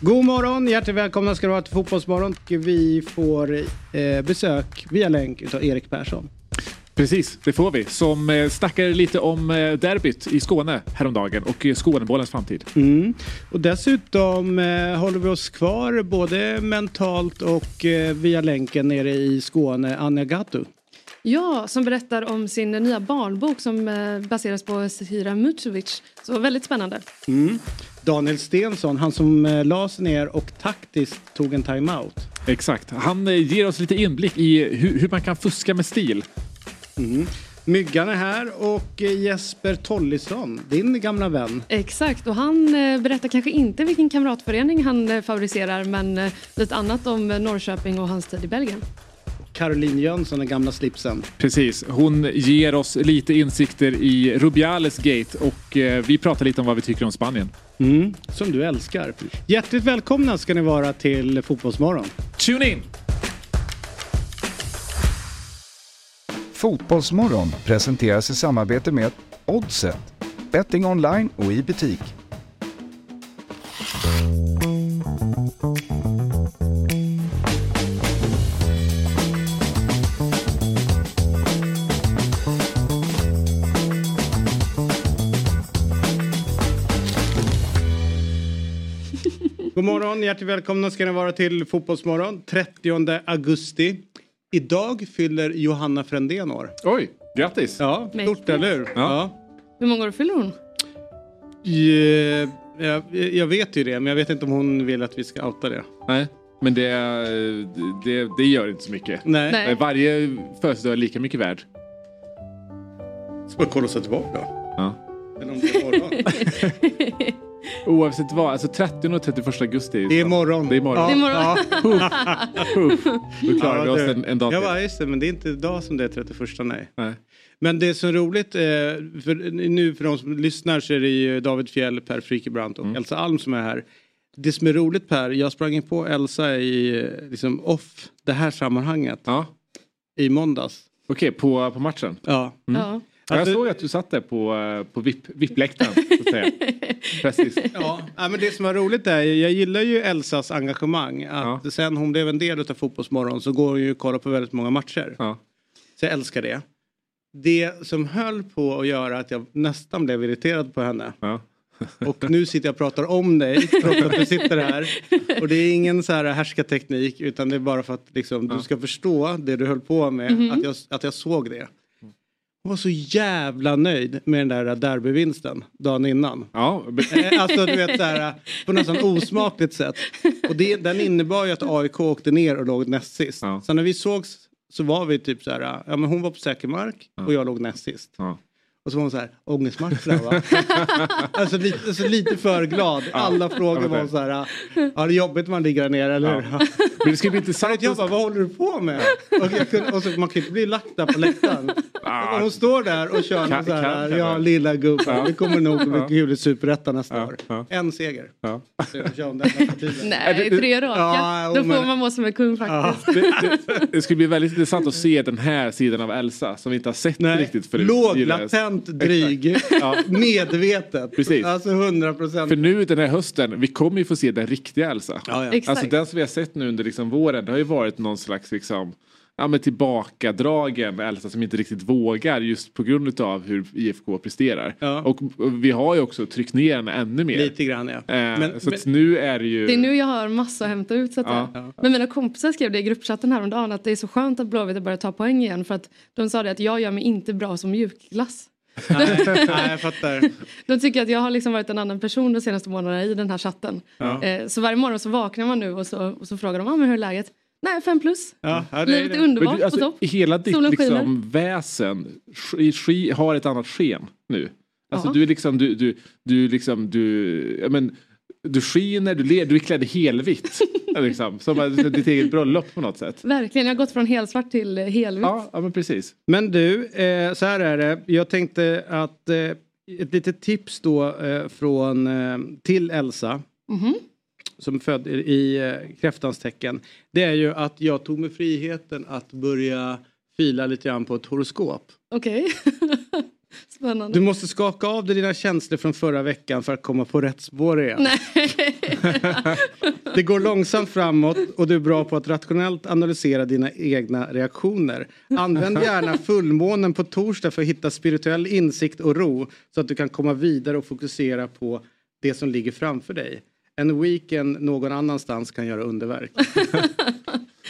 God morgon, hjärtligt välkomna ska du vara till Fotbollsmorgon. Vi får eh, besök via länk utav Erik Persson. Precis, det får vi. Som eh, snackade lite om eh, derbyt i Skåne häromdagen och eh, Skånebollens framtid. Mm. Och dessutom eh, håller vi oss kvar både mentalt och eh, via länken nere i Skåne, Anja Gattu. Ja, som berättar om sin nya barnbok som eh, baseras på Zecira Mucovic. Så väldigt spännande. Mm. Daniel Stensson, han som eh, la sig ner och taktiskt tog en timeout. Exakt. Han eh, ger oss lite inblick i hur, hur man kan fuska med stil. Mm. Myggan är här och Jesper Tollisson, din gamla vän. Exakt, och han berättar kanske inte vilken kamratförening han favoriserar men lite annat om Norrköping och hans tid i Belgien. Caroline Jönsson, den gamla slipsen. Precis. Hon ger oss lite insikter i Rubiales gate och eh, vi pratar lite om vad vi tycker om Spanien. Mm. Som du älskar. Hjärtligt välkomna ska ni vara till Fotbollsmorgon. Tune in! Fotbollsmorgon presenteras i samarbete med Oddset, betting online och i butik. God morgon, hjärtligt välkomna ska ni vara till Fotbollsmorgon 30 augusti. Idag fyller Johanna Frändén år. Oj, grattis! Ja, stort eller hur? Ja. Hur många år fyller hon? Ja, jag, jag vet ju det, men jag vet inte om hon vill att vi ska outa det. Nej, men det, det, det gör inte så mycket. Nej. Nej. Eh, Varje födelsedag är lika mycket värd. Ska bara kolla och sätta tillbaka. Ja. Eller om det är morgon. Oavsett vad, alltså 30 och 31 augusti. Det är morgon. Det är morgon. Det är morgon. Ja. Puff. Då klarar vi Ja, oss du. en, en dag Ja, till. va, just det, men det är inte idag som det är 31, nej. Nej. Men det som är roligt, eh, för, nu för de som lyssnar så är det ju David Fjell, Per Frikebrant och Mm. Elsa Alm som är här. Det som är roligt Per, jag sprang in på Elsa i eh, liksom off det här sammanhanget Ja, i måndags. okej, på, på matchen. Ja. Ja. Ja, jag Alltså- såg att du satt där på, eh, på VIP, VIP-läktaren. så att säga. Precis. Ja, men det som var roligt är, jag gillar ju Elsas engagemang. Att Ja. sen hon blev en del av Fotbollsmorgon så går hon ju och kollar på väldigt många matcher. Ja. Så jag älskar det. Det som höll på att göra att jag nästan blev irriterad på henne. Ja. Och nu sitter jag och pratar om dig trots att du sitter här. Och det är ingen så här härskarteknik utan det är bara för att liksom, du ska förstå det du höll på med. Att, jag, att jag såg det. Hon var så jävla nöjd med den där derbyvinsten dagen innan. Ja, Eh, Alltså du vet såhär på nästan osmakligt sätt. Och det, den innebar ju att AIK åkte ner och låg näst sist. Ja. Så när vi sågs så var vi typ så här, ja men hon var på säker mark och jag låg näst sist. ja. Och så var hon så här, ångestmatch där va? alltså, lite, alltså lite för glad. Alla frågor jag var så här, ja det är jobbigt när man ligger där nere eller hur? Ja. Men det ska bli intressant. Jag bara, vad håller du på med? Och, jag kunde, och så, man kan inte bli lagt där på läktaren. Ah. Hon står där och kör Kan- så här, kan- kan ja lilla gubben, Ja. det kommer nog bli Ja. kul i Superettan nästa Ja, år. ja. En seger. Ja. Så kör hon den nästa tiden. Nej, det- tre raka. Ja, Då får man må som en kung faktiskt. Det, det, det skulle bli väldigt intressant att se den här sidan av Elsa som vi inte har sett Nej, riktigt förut. låg, latent, dryg, Ja. medvetet. Precis. Alltså 100 procent. För nu den här hösten, vi kommer ju få se den riktiga Elsa. Ja, ja. Exakt. Alltså den som vi har sett nu under liksom våren, det har ju varit någon slags liksom Ja men tillbakadragen Elsa som inte riktigt vågar just på grund av hur IFK presterar. Ja. Och, vi har ju också tryckt ner henne ännu mer. Lite grann ja. Eh, Men- så att nu är det ju... Det är nu jag har massa att hämta ut så att Ja. säga. Men mina kompisar skrev det i gruppchatten häromdagen att det är så skönt att Blåvitt har börjat ta poäng igen för att de sa det att jag gör mig inte bra som mjukglass. Nej, nej, jag fattar. De tycker att jag har liksom varit en annan person de senaste månaderna i den här chatten. Eh, så varje morgon så vaknar man nu och så, och så frågar de ah, men hur är läget? Nej, fem plus. Ja, ja, det, Livet är det. underbart Men du, alltså, på topp. hela ditt Solen skiner. liksom, väsen sk- sk- har ett annat sken nu. Alltså Ja. du är liksom, du, du, du liksom, du, ja, men, du skiner, du ler, du är klädd i helvitt. liksom, som ditt eget bröllop på något sätt. Verkligen, jag har gått från helsvart till helvitt. Ja, ja men precis. Men du, eh, så här är det. Jag tänkte att eh, ett litet tips då eh, från, eh, till Elsa. Mhm. Som är född i, i eh, kräftans tecken. Det är ju att jag tog mig friheten att börja fila lite grann på ett horoskop. Okej. Spännande. Du måste skaka av dig dina känslor från förra veckan för att komma på rätt spår igen. Nej. Det går långsamt framåt och du är bra på att rationellt analysera dina egna reaktioner. Använd gärna fullmånen på torsdag för att hitta spirituell insikt och ro så att du kan komma vidare och fokusera på det som ligger framför dig. En weekend någon annanstans kan göra underverk.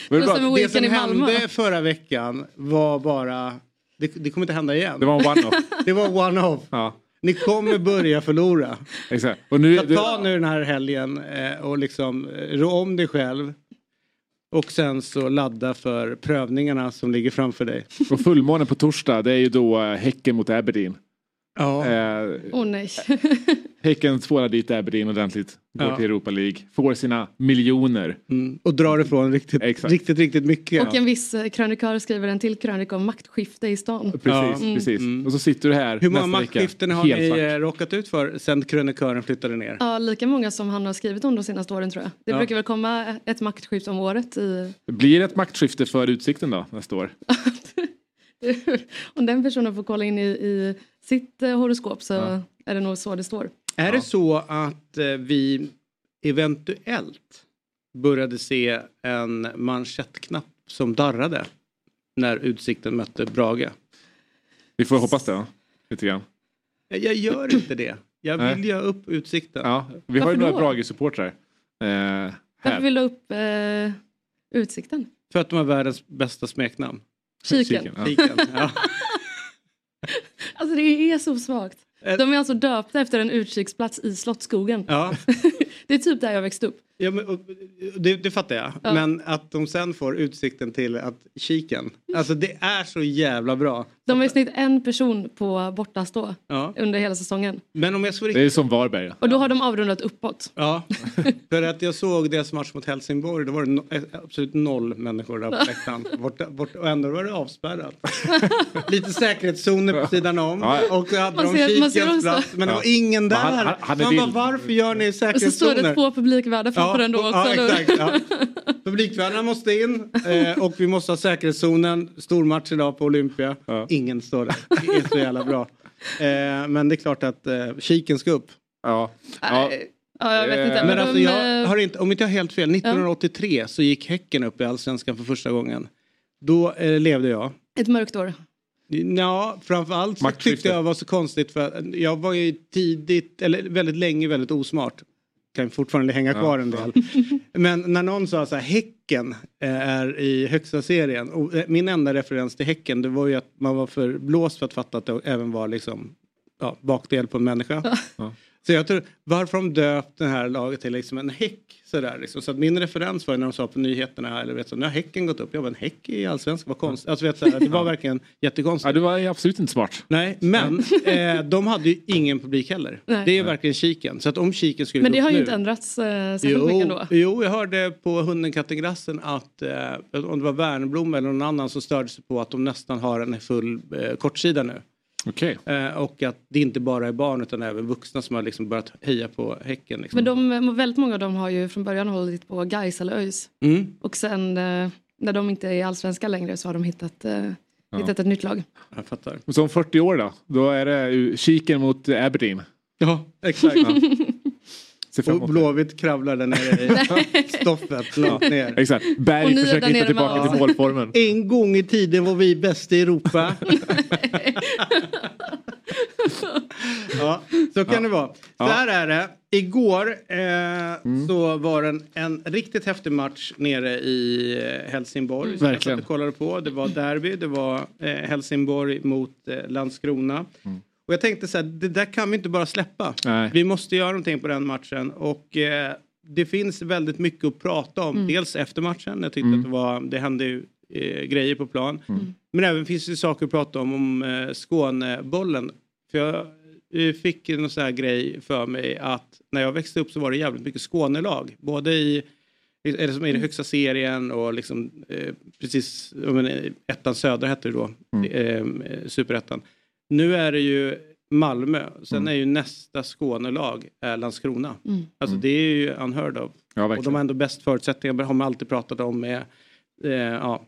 Men det, Det som hände förra veckan var bara... Det, det kommer inte hända igen. det var en one-off. Det var one-off. Ja, Ni kommer börja förlora. exakt. Och nu, du, ta nu den här helgen eh, och liksom eh, rå om dig själv. Och sen så ladda för prövningarna som ligger framför dig. och fullmånen på torsdag det är ju då eh, Häcken mot Aberdeen. Ja. Eh, Åh nej. häcken tvålar dit Aberdeen ordentligt. Går Ja. till Europa League. Får sina miljoner. Mm. Och drar ifrån riktigt, Exakt. riktigt, riktigt mycket. Och en viss eh, krönikör skriver en till krönika om maktskifte i stan. Precis, Ja. precis. Mm. Och så sitter du här Hur många maktskiften har ni svart. eh, råkat ut för sen krönikören flyttade ner? Ja, lika många som han har skrivit om de senaste åren tror jag. Det Ja. brukar väl komma ett maktskifte om året i... Blir det ett maktskifte för Utsikten då nästa år? om den personen får kolla in i, i sitt eh, horoskop så Ja. är det nog så det står. Är det så att eh, vi eventuellt började se en manschettknapp som darrade när Utsikten mötte Brage? Vi får hoppas det. Ja. Lite grann. Jag, gör inte det. Jag vill ju ha upp Utsikten. Ja, vi har ju Varför några då? Brage-supportrar. Eh, Varför vill du upp eh, utsikten? För att de har världens bästa smeknamn. Kiken. Ja. Kiken. Ja. Alltså det är så svagt. De är alltså döpta efter en utkiksplats i Slottsskogen. Ja. Det är typ där jag växte upp. Ja, men, och, det, det fattar jag. Ja. Men att de sen får utsikten till att kiken. Alltså det är så jävla bra. De har i snitt en person på bortastå Ja. under hela säsongen. Men om jag ska vara Det är riktigt... som Varberg. Och då har de avrundat uppåt. Ja. För att jag såg deras match mot Helsingborg. Då var det no eh, absolut noll människor där på läktaren. Borta, borta, och ändå var det avspärrat. Lite säkerhetszoner på sidan om. Ja. Och så hade Man de ser- man ser kikens plats. Men det Ja. var ingen där. Men han- han- Man bara, varför gör ni Och så står det säkerhetszoner? två publikvärdar framför den då också. ja, exakt, ja. Publikvärdarna måste in eh, och vi måste ha säkerhetszonen. Stormatch idag på Olympia. Ja. Ingen står där. Det är så jävla bra. Eh, men det är klart att eh, kiken ska upp. Ja. Ja. Ja, jag vet inte. Eh, Men Men alltså jag eh, har inte, om inte jag har helt fel, 1983 så gick Häcken upp i Allsvenskan för första gången. Då eh, levde jag. Ett mörkt år. Ja, framförallt så tyckte jag var så konstigt för jag var ju tidigt, eller väldigt länge väldigt osmart. Kan fortfarande hänga Ja, kvar en del. Men när någon sa så här, Häcken eh, är i högsta serien. Och eh, min enda referens till Häcken det var ju att man var för blåst för att fatta att det även var liksom ja, bakdel på en människa. Ja. Så jag tror, varför de döpt det här laget till liksom en häck sådär liksom. Så att min referens var när de sa på nyheterna eller vet så, nu har Häcken gått upp. Jag var en häck i allsvenskan, vad konstigt. Alltså, vet, så här, det var verkligen jättekonstigt. ja, du var absolut inte smart. Nej, men eh, de hade ju ingen publik heller. Nej. Det är verkligen kiken. Så att om kiken skulle Men det har ju nu, inte ändrats eh, särskilt mycket Jo, ändå. jo, jag hörde på Hunden katten grassen att eh, om det var Värnblom eller någon annan som störde sig på att de nästan har en full eh, kortsida nu. Okej. Eh, och att det inte bara är barn utan även vuxna som har liksom börjat heja på Häcken. Liksom. Men de, väldigt många av dem har ju från början hållit på Gais eller ÖIS. mm. Och sen eh, när de inte är allsvenska längre så har de hittat, eh, hittat ett nytt lag. Jag fattar. Och så om 40 år då? Då är det ju kiken mot Aberdeen. Ja, exakt. Och. Blåvitt kravlar där nere i stoffet långt ner. Exakt. Och Berg försöker hitta tillbaka med till målformen. En gång i tiden var vi bäst i Europa. ja, så kan det vara. Så Ja. här är det. Igår eh, så var det en, en riktigt häftig match nere i eh, Helsingborg. jag Verkligen. och kollade på. Det var derby. Det var eh, Helsingborg mot eh, Landskrona. Och jag tänkte så här, det där kan vi inte bara släppa. Nej. Vi måste göra någonting på den matchen. Och eh, det finns väldigt mycket att prata om. Dels efter matchen. Jag tyckte att det, var, det hände ju eh, grejer på plan. Men även finns det saker att prata om om eh, Skånebollen. För jag eh, fick en sån här grej för mig att när jag växte upp så var det jävligt mycket Skånelag. Både i eller som i den högsta serien och liksom eh, precis, jag menar, ettan södra hette det då, eh, superettan. Nu är det ju Malmö, sen är ju nästa Skånelag är Landskrona. Mm. Alltså det är ju unheard of. Ja, Och de har ändå bäst förutsättningar, har man alltid pratat om med, eh, ja.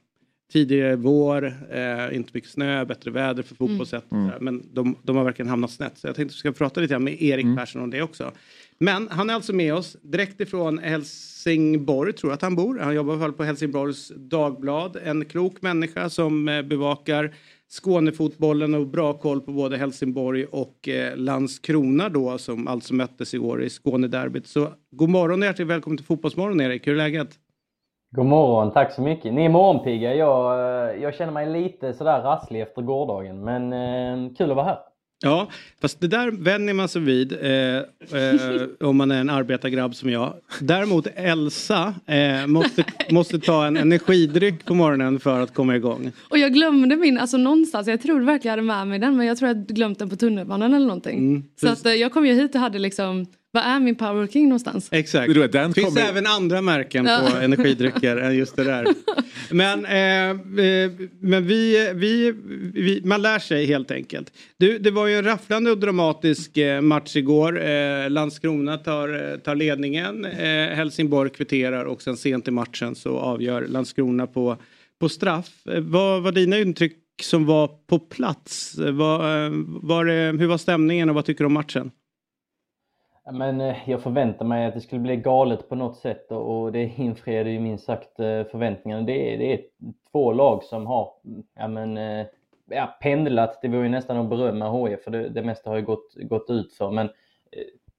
tidigare vår, eh, inte mycket snö, bättre väder för fotbollssätt. Mm. Men de, de, har verkligen hamnat snett. Så jag tänkte att vi ska prata lite med Erik mm. Persson om det också. Men han är alltså med oss direkt ifrån Helsingborg, tror jag att han bor. Han jobbar på Helsingborgs Dagblad. En klok människa som eh, bevakar Skånefotbollen och bra koll på både Helsingborg och eh, Landskrona då som alltså möttes igår i Skånederbyt. Så god morgon och hjärtligt välkommen till Fotbollsmorgon Erik, hur är läget? God morgon, tack så mycket. Ni är morgonpigga. Jag, eh, jag känner mig lite sådär rasslig efter gårdagen men eh, kul att vara här. Ja, fast det där vänjer man sig vid eh, eh, om man är en arbetargrabb som jag. Däremot Elsa eh, måste, måste ta en energidryck på morgonen för att komma igång. Och jag glömde min, alltså någonstans, jag tror verkligen jag hade med mig den men jag tror jag glömt den på tunnelbanan eller någonting. Mm, så att, eh, jag kom ju hit och hade liksom vad är min Power King någonstans? Exakt. Det den finns kommer... även andra märken ja. på energidrycker än just det där. Men, eh, eh, men vi, vi, vi, man lär sig helt enkelt. Du, det var ju en rafflande och dramatisk eh, match igår. Eh, Landskrona tar, tar ledningen. Eh, Helsingborg kvitterar och sen sent i matchen så avgör Landskrona på, på straff. Eh, vad var dina intryck som var på plats? Var, var det, hur var stämningen och vad tycker du om matchen? Men eh, jag förväntade mig att det skulle bli galet på något sätt och det infriade ju minst sagt eh, förväntningarna. Det är, det är två lag som har ja, men, eh, ja, pendlat. Det var ju nästan att berömma HIF för det, det mesta har ju gått, gått ut för. Men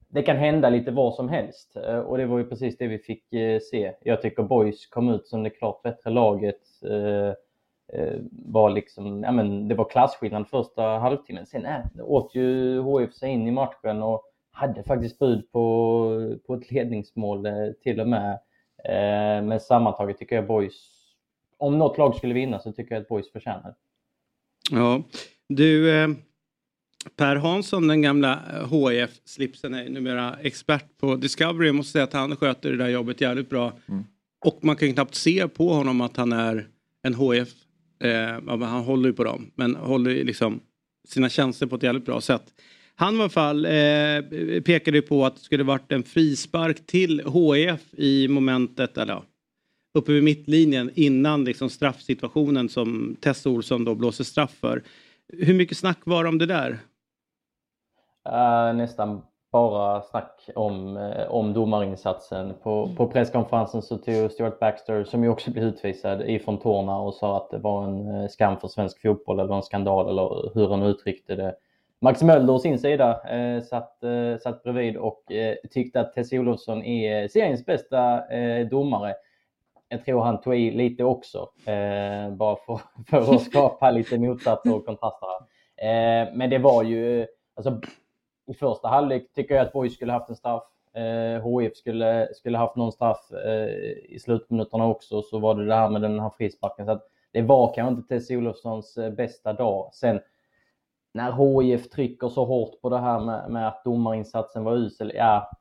det kan hända lite vad som helst och det var ju precis det vi fick se. Jag tycker Boys kom ut som det klart bättre laget. Var liksom, ja, men det var klasskillnad första halvtimmen. Sen äh, åt ju HIF sig in i matchen och hade faktiskt bud på, på ett ledningsmål eh, till och med. Eh, men sammantaget tycker jag Boys, om något lag skulle vinna så tycker jag att Boys förtjänar Ja, du eh, Per Hansson, den gamla HIF-slipsen, är numera expert på Discovery. Jag måste säga att han sköter det där jobbet jävligt bra. Mm. Och man kan ju knappt se på honom att han är en HIF. Eh, han håller ju på dem, men håller liksom sina tjänster på ett jävligt bra sätt. Han i fall eh, pekade på att det skulle varit en frispark till HIF i momentet, eller ja, uppe vid mittlinjen innan liksom straffsituationen som Tess Olsson då blåser straff för. Hur mycket snack var det om det där? Uh, nästan bara snack om, eh, om domarinsatsen. På, på presskonferensen så tog Stuart Baxter, som ju också blev utvisad, ifrån tårna och sa att det var en eh, skam för svensk fotboll eller en skandal eller hur han uttryckte det. Max Möller å sin sida eh, satt, eh, satt bredvid och eh, tyckte att Tess Olofsson är seriens bästa eh, domare. Jag tror han tog i lite också, eh, bara för, för att skapa lite motsatser och kontraster. Eh, men det var ju, alltså, i första halvlek tycker jag att Borg skulle haft en straff. Eh, HIF skulle, skulle haft någon straff eh, i slutminuterna också, så var det det här med den här frisparken. Så det var kanske inte Tess Olofssons eh, bästa dag. Sen när HIF trycker så hårt på det här med, med att domarinsatsen var usel, ja,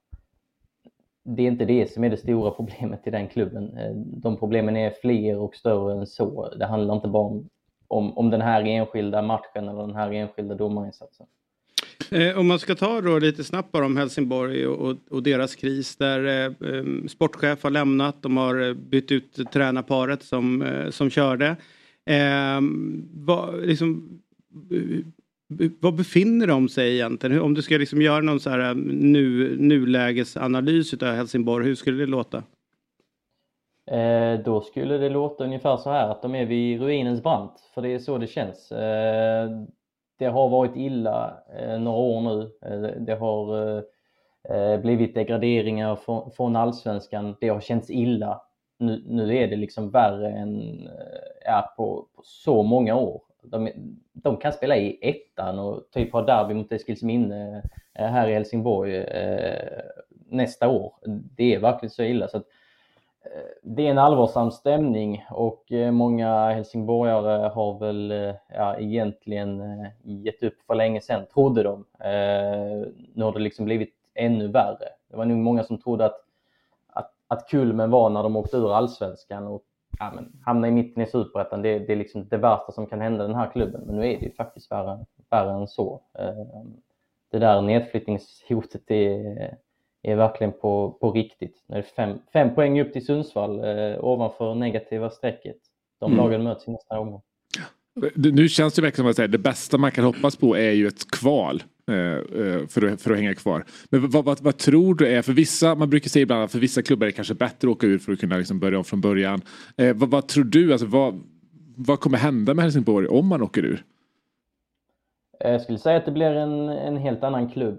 det är inte det som är det stora problemet i den klubben. Eh, de problemen är fler och större än så. Det handlar inte bara om, om, om den här enskilda matchen eller den här enskilda domarinsatsen. Eh, om man ska ta då lite snabbt bara om Helsingborg och, och deras kris där eh, ehm, sportchef har lämnat. De har eh, bytt ut tränarparet som, eh, som körde. Ehm, liksom, eh, va, liksom, var befinner de sig egentligen? Om du ska liksom göra någon så här äh, nu, nulägesanalys av Helsingborg, hur skulle det låta? Eh, då skulle det låta ungefär så här att de är vid ruinens brant, för det är så det känns. Eh, det har varit illa eh, några år nu. Eh, det har eh, eh, blivit degraderingar från, från allsvenskan. Det har känts illa. Nu, nu är det liksom värre än på, på så många år de, de kan spela i ettan och typ ha derby mot Eskilsminne eh, här i Helsingborg eh, nästa år. Det är verkligen så illa. Så att, eh, det är en allvarsam stämning och eh, många helsingborgare har väl eh, ja, egentligen gett upp för länge sedan, trodde de. Nu har det liksom blivit ännu värre. Det var nog många som trodde att, att, att kulmen var när de åkte ur allsvenskan och ja, men, hamna i mitten i superettan, det, det är liksom det värsta som kan hända den här klubben. Men nu är det ju faktiskt värre, värre än så. Eh, det där nedflyttningshotet är, är verkligen på, på riktigt. Nu är det fem, fem poäng upp till Sundsvall eh, ovanför negativa strecket. De mm. lagen möts i nästa omgång. Nu känns det verkligen som att det bästa man kan hoppas på är ju ett kval. Eh, eh, för att, för att hänga kvar. Men vad, vad, vad, tror du är, för vissa, man brukar säga ibland att för vissa klubbar är det kanske bättre att åka ur för att kunna liksom börja om från början. Eh, vad, vad, tror du, alltså, vad, vad kommer hända med Helsingborg om man åker ur? Eh, jag skulle säga att det blir en, en helt annan klubb.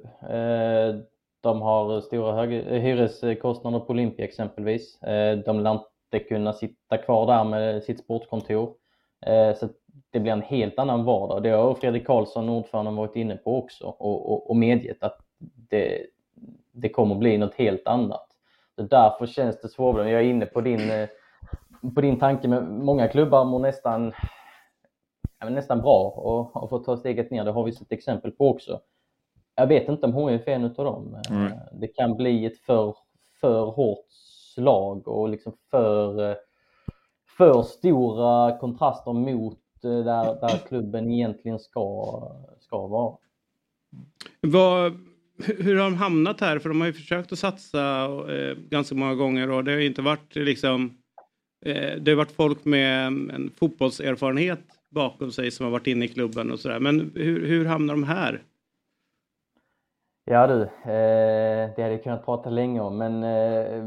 De har stora hög, hyreskostnader på Olympia exempelvis. De lär inte kunna sitta kvar där med sitt sportkontor. Så det blir en helt annan vardag. Det har Fredrik Karlsson, ordföranden, varit inne på också och, och, och medgett att det, det kommer bli något helt annat. Så därför känns det svårare. Jag är inne på din, eh, på din tanke med många klubbar mår nästan, nästan bra och har fått ta steget ner. Det har vi sett exempel på också. Jag vet inte om HIF är en av dem. Mm. Det kan bli ett för, för hårt slag och liksom för, eh, för stora kontraster mot där, där klubben egentligen ska, ska vara. Vad, hur har de hamnat här? För de har ju försökt att satsa eh, ganska många gånger och det har inte varit liksom eh, det har varit folk med en fotbollserfarenhet bakom sig som har varit inne i klubben och sådär. Men hur, hur hamnar de här? Ja du, eh, det hade jag kunnat prata länge om men eh,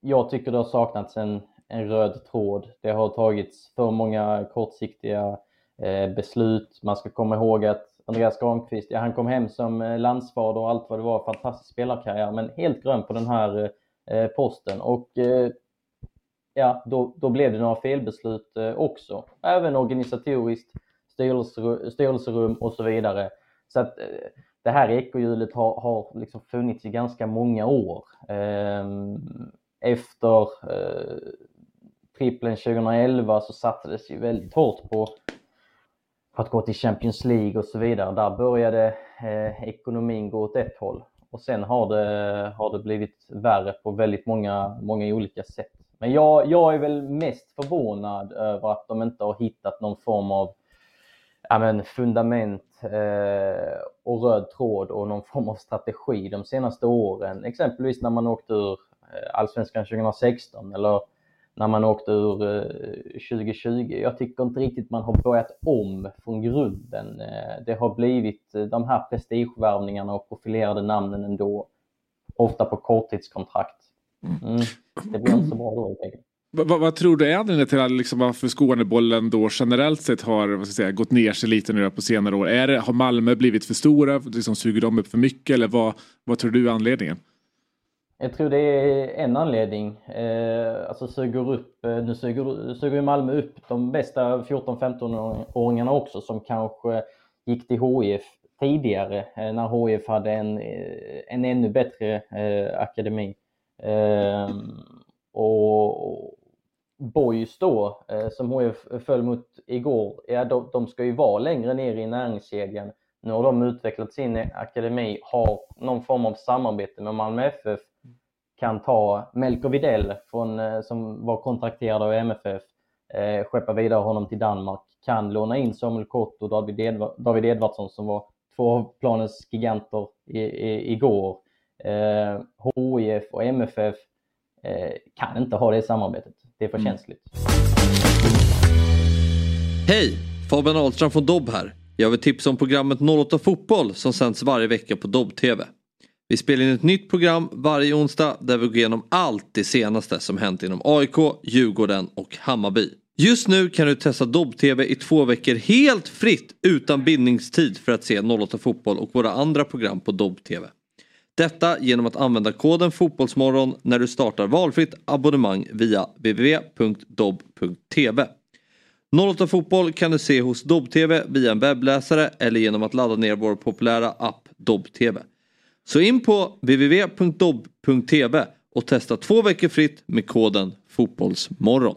jag tycker det har saknats en, en röd tråd. Det har tagits för många kortsiktiga eh, beslut. Man ska komma ihåg att Andreas Granqvist, ja, han kom hem som eh, landsfader och allt vad det var, fantastisk spelarkarriär, men helt grön på den här eh, posten. Och eh, ja, då, då blev det några felbeslut eh, också. Även organisatoriskt, styrelserum, styrelserum och så vidare. Så att det här ekorrhjulet har, har liksom funnits i ganska många år. Ehm, efter trippeln 2011 så satsades ju väldigt hårt på att gå till Champions League och så vidare. Där började eh, ekonomin gå åt ett håll och sen har det, har det blivit värre på väldigt många, många olika sätt. Men jag, jag är väl mest förvånad över att de inte har hittat någon form av ja, men fundament eh, och röd tråd och någon form av strategi de senaste åren. Exempelvis när man åkte ur eh, Allsvenskan 2016 eller när man åkte ur 2020. Eh, Jag tycker inte riktigt man har börjat om från grunden. Eh, det har blivit eh, de här prestigevärvningarna och profilerade namnen ändå, ofta på korttidskontrakt. Mm. mm. Det blir inte så bra då helt enkelt. Vad, vad, tror du är anledningen till liksom, varför Skånebollen då generellt sett har säga, gått ner sig lite nu på senare år? Är det, har Malmö blivit för stora? Liksom, suger de upp för mycket? Eller vad, vad tror du är anledningen? Jag tror det är en anledning. Eh, alltså suger upp, eh, nu suger, suger Malmö upp de bästa 14-15-åringarna också som kanske gick till HIF tidigare eh, när HIF hade en, eh, en ännu bättre eh, akademi. Eh, och Boys då, eh, som HIF föll mot igår, ja, de, de ska ju vara längre ner i näringskedjan. Nu har de utvecklat sin akademi, har någon form av samarbete med Malmö FF kan ta Melker Videll från, eh, som var kontrakterad av MFF, eh, skeppa vidare honom till Danmark, kan låna in Samuel Kott och David, Edvard, David Edvardsson som var två av planens giganter i, i, igår. Eh, HIF och MFF eh, kan inte ha det samarbetet. Det är för mm. känsligt. Hej! Fabian Ahlstrand från Dobb här. Jag vill tipsa om programmet 08 Fotboll som sänds varje vecka på Dobb-TV. Vi spelar in ett nytt program varje onsdag där vi går igenom allt det senaste som hänt inom AIK, Djurgården och Hammarby. Just nu kan du testa Dobb-TV i två veckor helt fritt utan bindningstid för att se 08 Fotboll och våra andra program på Dobb-TV. Detta genom att använda koden Fotbollsmorgon när du startar valfritt abonnemang via www.dobb.tv. 08 Fotboll kan du se hos Dobb-TV via en webbläsare eller genom att ladda ner vår populära app Dobb-TV. Så in på www.dobb.tv och testa två veckor fritt med koden Fotbollsmorgon.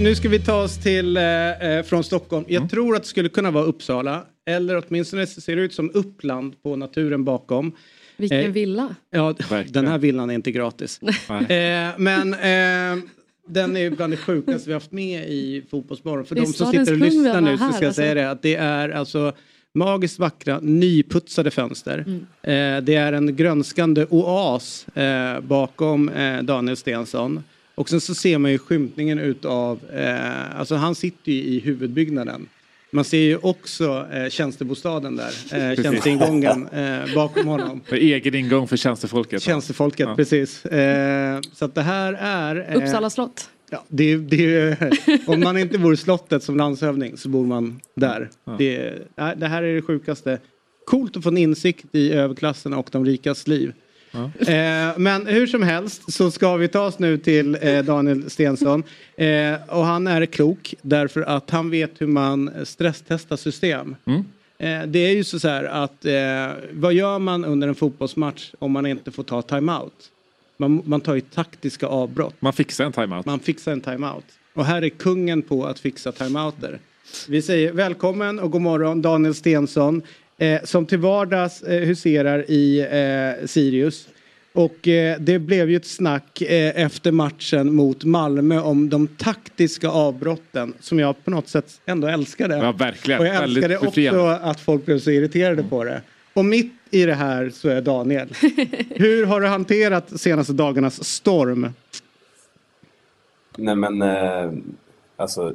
Nu ska vi ta oss till eh, eh, från Stockholm. Jag Mm. tror att det skulle kunna vara Uppsala. Eller åtminstone ser det ut som Uppland på naturen bakom. Vilken Eh, villa. Ja, Verkligen. den här villan är inte gratis. Eh, men eh, den är bland det sjukaste vi haft med i Fotbollsmorgon. För Det är de som sitter och lyssnar nu så ska jag alltså. säga det att det är alltså magiskt vackra nyputsade fönster. Eh, det är en grönskande oas eh, bakom eh, Daniel Stensson. Och sen så ser man ju skymtningen utav, eh, alltså han sitter ju i huvudbyggnaden. Man ser ju också eh, tjänstebostaden där, eh, tjänsteingången eh, bakom honom. För egen ingång för tjänstefolket. Tjänstefolket, Ja. precis. Eh, så att det här är... Eh, Uppsala slott. Ja, det, det, om man inte bor i slottet som landshövding så bor man där. Det, nej, det här är det sjukaste. Coolt att få en insikt i överklassen och de rikas liv. Eh, men hur som helst så ska vi ta oss nu till eh, Daniel Stensson. Eh, och han är klok därför att han vet hur man stresstestar system. Eh, det är ju så här att eh, vad gör man under en fotbollsmatch om man inte får ta timeout? Man, man tar ju taktiska avbrott. Man fixar en timeout. Man fixar en timeout. Och här är kungen på att fixa timeouter. Vi säger välkommen och god morgon Daniel Stensson. Eh, som till vardags eh, huserar i eh, Sirius. Och eh, det blev ju ett snack eh, efter matchen mot Malmö om de taktiska avbrotten som jag på något sätt ändå älskade. Ja, verkligen. Och jag Väldigt älskade också befriande. att folk blev så irriterade på det. Och mitt i det här så är Daniel. Hur har du hanterat senaste dagarnas storm? Nej men, eh, alltså,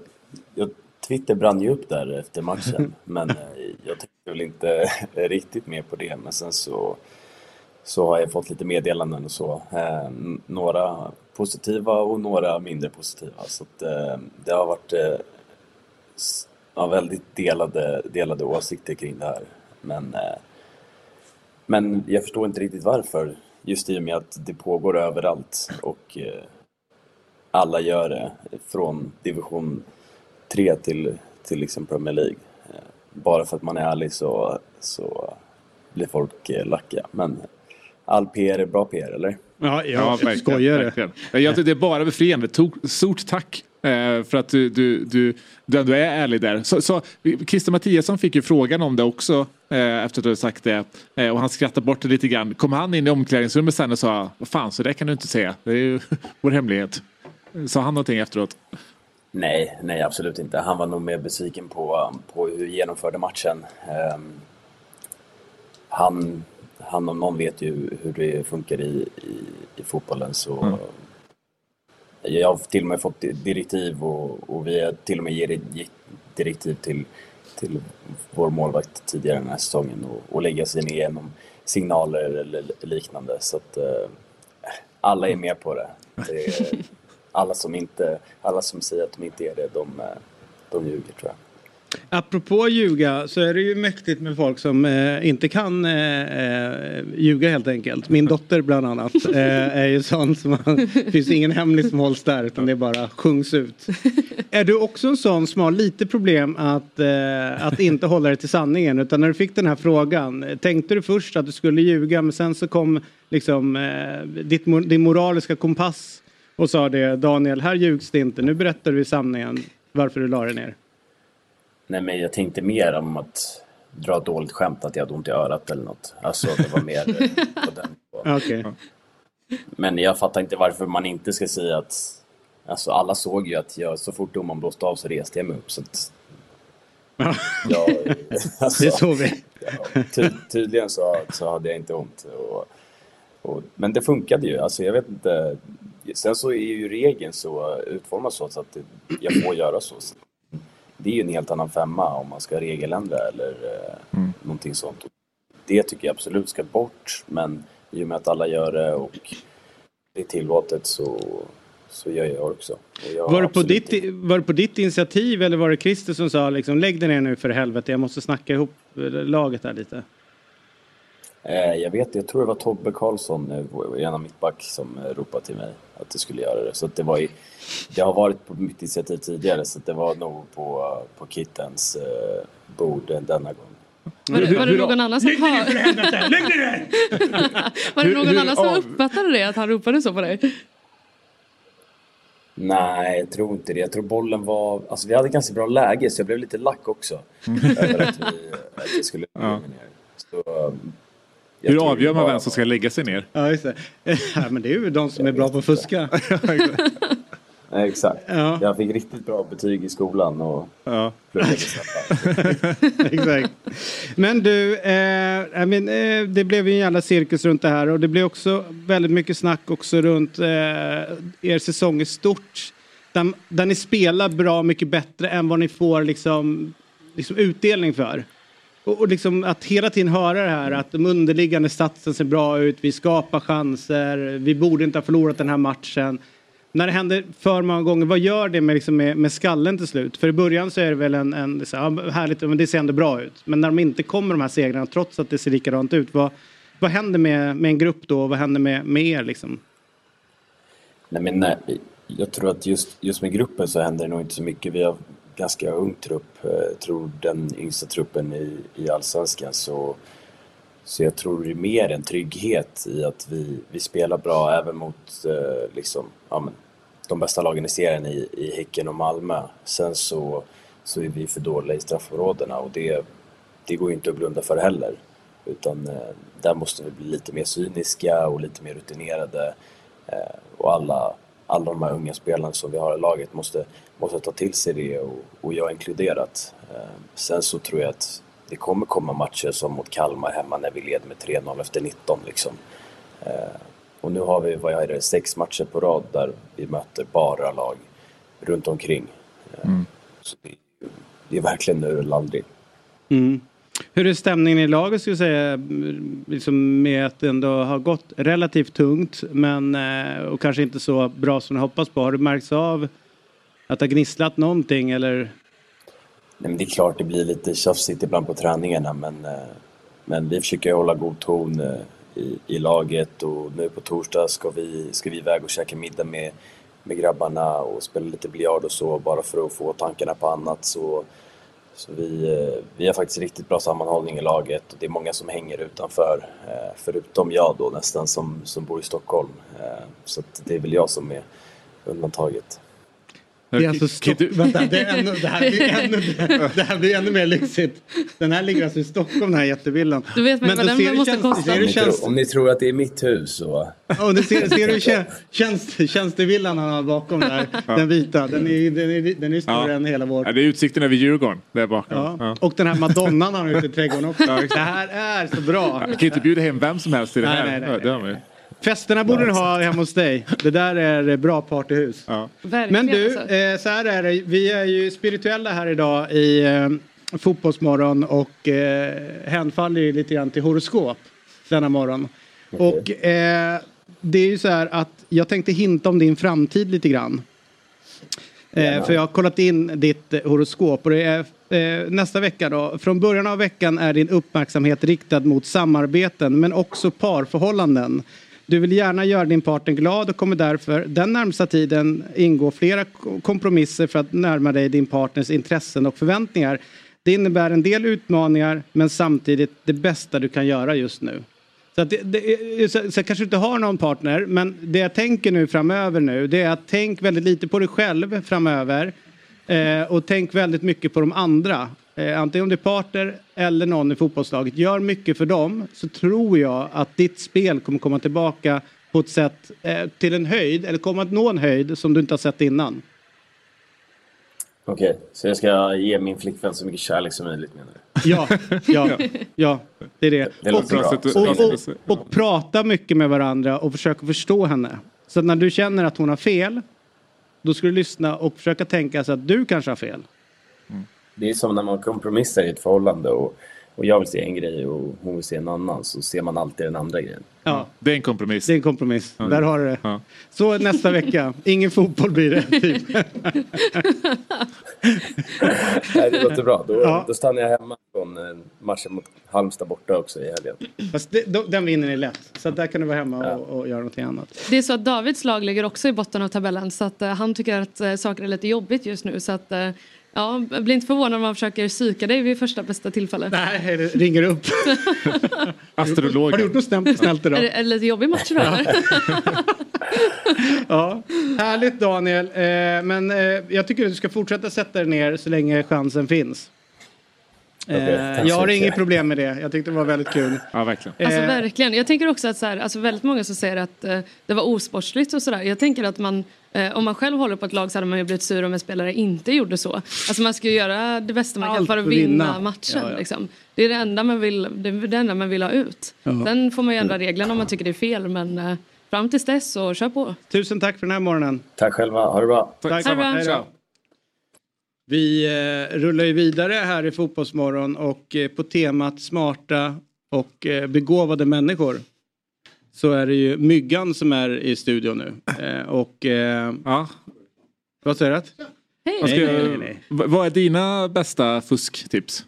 jag, Twitter brann ju upp där efter matchen, men eh, jag tänkte väl inte riktigt mer på det. Men sen så, så har jag fått lite meddelanden och så. Eh, några positiva och några mindre positiva. Så att, eh, det har varit eh, ja, väldigt delade, delade åsikter kring det här. Men, eh, men jag förstår inte riktigt varför. Just i och med att det pågår överallt. Och eh, alla gör det från division 3 till, till liksom Premier League. Bara för att man är ärlig så, så blir folk eh, lacka. Men all PR är bra PR, eller? Ja, Ja, verkligen, skojar verkligen. Jag tycker det är bara befriande. Stort tack eh, för att du, du, du, du ändå är ärlig där. Så, så, Christer Mattiasson fick ju frågan om det också eh, efter att du sagt det. Och han skrattade bort det lite grann. Kom han in i omklädningsrummet sen och sa vad fan så det kan du inte säga. Det är ju vår hemlighet. Sa han någonting efteråt? Nej, nej absolut inte. Han var nog mer besviken på, på hur vi genomförde matchen. Ehm, han, han om någon vet ju hur det funkar i, i, i fotbollen så jag har till och med fått direktiv och, och vi har till och med gett direktiv till, till vår målvakt tidigare den här säsongen och, och lägga sig igenom signaler eller liknande. Så att eh, alla är med på det. det alla, som inte, alla som säger att de inte är det, de, eh, de ljuger tror jag. Apropå ljuga så är det ju mäktigt med folk som eh, inte kan eh, eh, ljuga helt enkelt. Min dotter bland annat eh, är ju sån som det finns ingen hemlig som hålls där utan det bara sjungs ut. Är du också en sån som har lite problem att, eh, att inte hålla dig till sanningen utan när du fick den här frågan tänkte du först att du skulle ljuga men sen så kom liksom ditt, din moraliska kompass och sa det Daniel här ljugs det inte nu berättar du sanningen varför du la dig ner. Nej, men jag tänkte mer om att dra ett dåligt skämt, att jag hade ont i örat eller något. Alltså det var mer på den nivån. Okej. Men jag fattar inte varför man inte ska säga att... Alltså alla såg ju att jag, så fort domaren blåste av så reste jag mig upp. Så att, jag, alltså, Det såg vi. Ja, ty, tydligen så, så hade jag inte ont. Och, och, men det funkade ju. Alltså jag vet inte. Sen så är ju regeln så utformad så att det, jag får göra så. Det är ju en helt annan femma om man ska regeländra eller eh, någonting sånt. Det tycker jag absolut ska bort. Men i och med att alla gör det och det är tillåtet så, så gör jag också. Jag Var det, på ditt, var det på ditt initiativ eller var det Christer som sa liksom lägg dig ner nu för helvete jag måste snacka ihop eh, laget här lite? Eh, Jag vet, jag tror det var Tobbe Karlsson, eh, vår- en av mittback, som eh, ropade till mig att jag skulle göra det. Så att det, var i, det har varit på mitt initiativ tidigare, så att det var nog på, på Kittens bord denna gång. Var det, var det någon annan som har... Var det någon annan som uppfattade det att han ropade så på dig? Nej, jag tror inte det. Jag tror bollen var... Alltså vi hade ganska bra läge så jag blev lite lack också. över att vi, att vi skulle Ja. ner. Så, jag Hur avgör man bara vem som ska lägga sig ner? Ja, just det. Ja, men det är ju de som är bra på att fuska. Nej, exakt. Ja. Jag fick riktigt bra betyg i skolan och Ja. Exakt. Men du, eh, I mean, eh, det blev ju en jävla cirkus runt det här och det blev också väldigt mycket snack också runt eh, er säsong i stort. Där, där ni spelar bra mycket bättre än vad ni får liksom, liksom utdelning för. Och, och liksom att hela tiden höra det här att de underliggande statsen ser bra ut, vi skapar chanser, vi borde inte ha förlorat den här matchen. När det händer för många gånger, vad gör det med, liksom med, med skallen till slut? För i början så är det väl en, en så här, härligt, men det ser ändå bra ut. Men när de inte kommer de här segrarna trots att det ser likadant ut, vad, vad händer med, med en grupp då? Vad händer med, med er liksom? Nej, men nej, jag tror att just, just med gruppen så händer det nog inte så mycket. Vi har ganska ung trupp. Jag tror den yngsta truppen i, i Allsvenskan. Så, så jag tror det är mer en trygghet i att vi, vi spelar bra även mot eh, liksom, ja, men, de bästa lagen i serien i, i Häcken och Malmö. Sen så, så är vi för dåliga i straffområdena och det, det går ju inte att blunda för heller. Utan eh, där måste vi bli lite mer cyniska och lite mer rutinerade. Eh, och alla, alla de här unga spelarna som vi har i laget måste, måste ta till sig det och, och jag inkluderat. Eh, sen så tror jag att det kommer komma matcher som mot Kalmar hemma när vi leder med 3-0 efter 19 liksom. Eh, och nu har vi, vad är det, sex matcher på rad där vi möter bara lag runt omkring. Eh, Så det, det är verkligen nu eller aldrig. Mm. Hur är stämningen i laget skulle jag säga? mm, Liksom med att det ändå har gått relativt tungt men eh, och kanske inte så bra som ni hoppas på. Har det märkts av att det har gnisslat någonting eller? Nej, men det är klart det blir lite tjafsigt ibland på träningarna men, eh, men vi försöker hålla god ton eh, i, i laget och nu på torsdag ska vi, ska vi iväg och käka middag med, med grabbarna och spela lite biljard och så bara för att få tankarna på annat. Så, så vi, eh, vi har faktiskt riktigt bra sammanhållning i laget och det är många som hänger utanför förutom jag då nästan som, som bor i Stockholm. Så det är väl jag som är undantaget. Det, är alltså Stock... Vänta, det, är ännu, det, här blir ännu, det här blir ännu mer lyxigt. Den här ligger alltså i Stockholm, den här jättevillan. Då vet man Men vad då den ser du måste tjänst- kosta. Om du ni, tror, tjänst- om ni tror att det är mitt hus så... Ja, du ser, ser du tjänst, tjänst, tjänstevillan han har bakom där? Den vita. Den är, den är, den är större än hela vår. Ja, det är utsikten över Djurgården där bakom. Ja. Ja. Och den här madonnan har han ute i trädgården också. Ja, det här är så bra. Jag kan inte bjuda hem vem som helst till det Nej, här. nej, nej, Ja, Festerna borde du ha hemma hos dig. Det där är bra partyhus. Ja. Men du, alltså. eh, så här är det. Vi är ju spirituella här idag i eh, Fotbollsmorgon och eh, hänfaller ju lite grann till horoskop denna morgon. Och eh, det är ju så här att jag tänkte hinta om din framtid lite grann. För jag har kollat in ditt horoskop och det är eh, nästa vecka då. Från början av veckan är din uppmärksamhet riktad mot samarbeten men också parförhållanden. Du vill gärna göra din partner glad och kommer därför den närmsta tiden ingå flera kompromisser för att närma dig din partners intressen och förväntningar. Det innebär en del utmaningar men samtidigt det bästa du kan göra just nu. Så, att det, det, så, så jag kanske inte har någon partner, men det jag tänker nu framöver nu, det är att tänk väldigt lite på dig själv framöver. Eh, och tänk väldigt mycket på de andra. Eh, antingen om det är partner eller någon i fotbollslaget. Gör mycket för dem så tror jag att ditt spel kommer komma tillbaka på ett sätt eh, till en höjd, eller kommer att nå en höjd som du inte har sett innan. Okej, så jag ska ge min flickvän så mycket kärlek som möjligt menar du? Ja, ja, ja, det är det. Det och, och, och, och prata mycket med varandra och försöka förstå henne. Så att när du känner att hon har fel, då ska du lyssna och försöka tänka så att du kanske har fel. Det är som när man kompromissar i ett förhållande och, och jag vill se en grej och hon vill se en annan så ser man alltid den andra grejen. Ja, Det är en kompromiss. det är en kompromiss. Där har du det. Ja. Så nästa vecka, ingen fotboll blir det. Typ. Nej, det låter bra. Då, Ja. då stannar jag hemma från eh, matchen mot Halmstad borta också i helgen. Fast det, då, den vinner ni lätt. Så där kan du vara hemma och, och göra någonting annat. Det är så att Davids lag ligger också i botten av tabellen så att eh, han tycker att eh, saker är lite jobbigt just nu så att eh, Ja, bli inte förvånad om man försöker psyka dig vid första bästa tillfälle. Nej, det ringer upp. Astrologen. Har du gjort något snällt, snällt Är idag? det, är det lite jobbig match idag? Ja, härligt Daniel. Eh, men eh, jag tycker att du ska fortsätta sätta dig ner så länge chansen finns. Eh, så jag har inget problem med det. Jag tyckte det var väldigt kul. Ja, verkligen. Alltså verkligen. Jag tänker också att så här, alltså väldigt många som säger att det var osportsligt och sådär. Jag tänker att man, eh, om man själv håller på ett lag så hade man ju blivit sur om en spelare inte gjorde så. Alltså man ska ju göra det bästa man kan Allt för att för att vinna, vinna. matchen. Ja, ja. Liksom. Det är det enda man vill, det är det enda man vill ha ut. Sen får man ju ändra reglerna om man tycker det är fel men eh, fram tills dess så kör på. Tusen tack för den här morgonen. Tack själva, ha det bra. Tack. Ha det bra. Hej då. Vi eh, rullar ju vidare här i Fotbollsmorgon och eh, på temat smarta och eh, begåvade människor så är det ju Myggan som är i studion nu. Eh, och eh, Ja. vad säger du? Hej! Vad, ska, Nej, nej, nej, vad är dina bästa fusktips?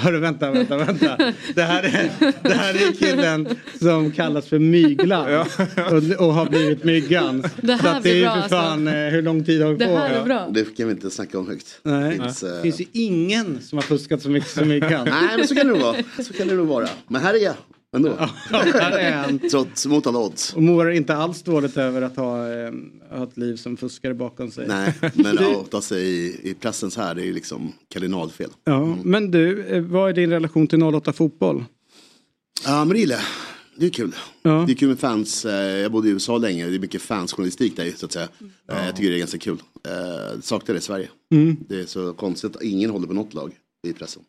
Hörru, vänta, vänta, vänta. Det här är, det här är killen som kallas för Myglan och, och har blivit Myggan. Det här Så att det blir är bra, för alltså. fan eh, hur lång tid har vi Det på? här är bra. Det kan vi inte snacka om högt. Nej. Finns, Det eh, finns ju ingen som har fuskat så mycket som Myggan. Nej, men så kan det nog vara. Så kan det nog vara. Men här är jag ändå. Här är han. Trots mot alla odds. Och mår inte alls dåligt över att ha, eh, ha ett liv som fuskare bakom sig. Nej, men att outa sig i, i pressens här det är ju liksom kardinalfel. Ja, men du, eh, vad är din relation till 08 Fotboll? Ja, men det gillar jag. Det är kul. Ja. Det är kul med fans. Eh, Jag bodde i USA länge. Det är mycket fansjournalistik där så att säga. Eh, Jag tycker det är ganska kul. Eh, Saknar det i Sverige. Mm. Det är så konstigt att ingen håller på något lag i pressen.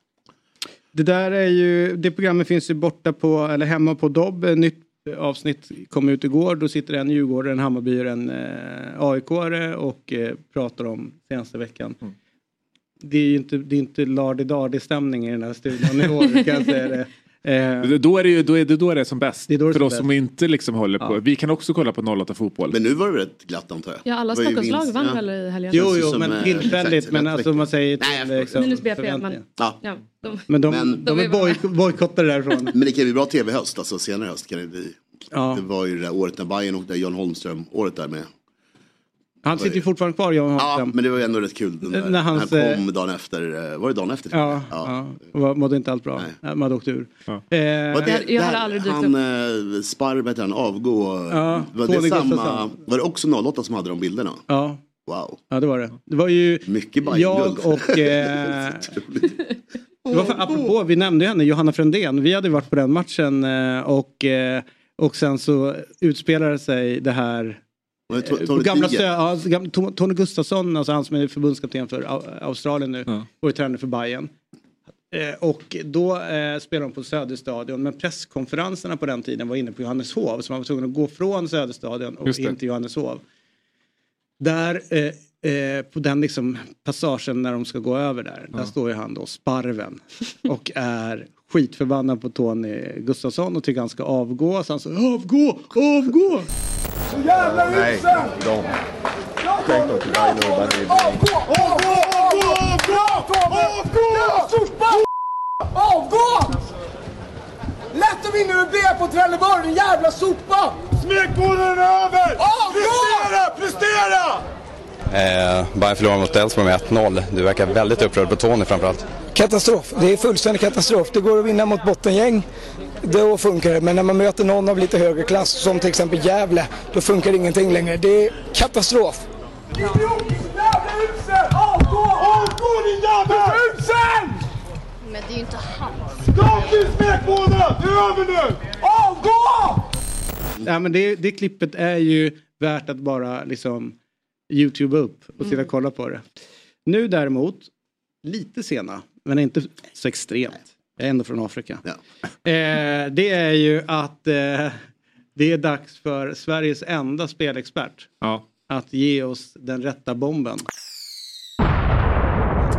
Det där är ju, det programmet finns ju borta på, eller hemma på Dobb. Ett Nytt avsnitt kom ut igår. Då sitter en Djurgårdare, en Hammarby och en eh, aik och eh, pratar om senaste veckan. Det är ju inte, det är inte lardi stämning i den här studion i år kan jag säga det. Eh, Då är det ju då är det, då är det som bäst. Det då det För oss som inte liksom håller på. Vi kan också kolla på 08 fotboll. Men nu var det rätt glatt antar jag. Ja, alla Stockholmslag vann ja. väl i helgen? jo, jo, som, men eh, tillfälligt. exakt, Men alltså man säger Nej, till liksom, Minus BP, men förväntningar. Ja. ja, de, Men de, Men- de är boj- bojkottade därifrån. Men det kan bli bra tv i höst, alltså senare höst kan det bli. Ja. Det var ju det där året när Bayern och där Jan Holmström, året där med. Han sitter ju fortfarande kvar, Ja, Holmström. men det var ju ändå rätt kul. Den där, När han eh, kom dagen efter, eh, var det dagen efter? Ja, ja. ja. mådde inte allt bra. Nej. Man hade åkt ur. Ja. Eh, Var Jag- jag hade aldrig dykt han, eh, Sparv, heter han, avgå. Ja, var, Tony det samma, Gustafsson. var det också 08 som hade de bilderna? ja, Wow. ja, det var det. Det var ju Mycket jag och... Eh, det var för, apropå, vi nämnde henne, Johanna Frändén. Vi hade varit på den matchen eh, och, eh, och sen så utspelade sig det här Eh, Tony gamla stö, ja, To- Tony Gustafsson, alltså han som är förbundskapten för Au- Australien nu, Ja. var ju tränare för Bayern. Eh, och då eh, spelade de på Söderstadion men presskonferenserna på den tiden var inne på Johanneshov så man var tvungen att gå från Söderstadion och in till Johanneshov. Där eh, eh, på den liksom passagen när de ska gå över där, där står ju han då, Sparven, och är skitförbannad på Tony Gustafsson och tycker han ska avgå. Så han säger avgå, avgå! Nej, de. Självklart inte Bayern och Bayern. Avgå! Lätt att vinna med B på Trelleborg, din jävla sopa! Smekmånaden är över! Avgå! Prestera, prestera! Eh, Bayern förlorar mot Elfsborg med 1-0. Du verkar väldigt upprörd på Tony framförallt. Katastrof. Det är fullständig katastrof. Det går att vinna mot bottengäng. Då funkar det. Men när man möter någon av lite högre klass, som till exempel Gävle, då funkar ingenting längre. Det är katastrof. Men det är ju inte han. Stopp din smekmånad! Det är över nu! Avgå! Ja, men det, det klippet är ju värt att bara liksom Youtube upp och sitta och kolla på det. Nu däremot, lite sena, men inte så extremt. Jag är ändå från Afrika. Ja. Eh, det är ju att eh, det är dags för Sveriges enda spelexpert Ja. att ge oss den rätta bomben.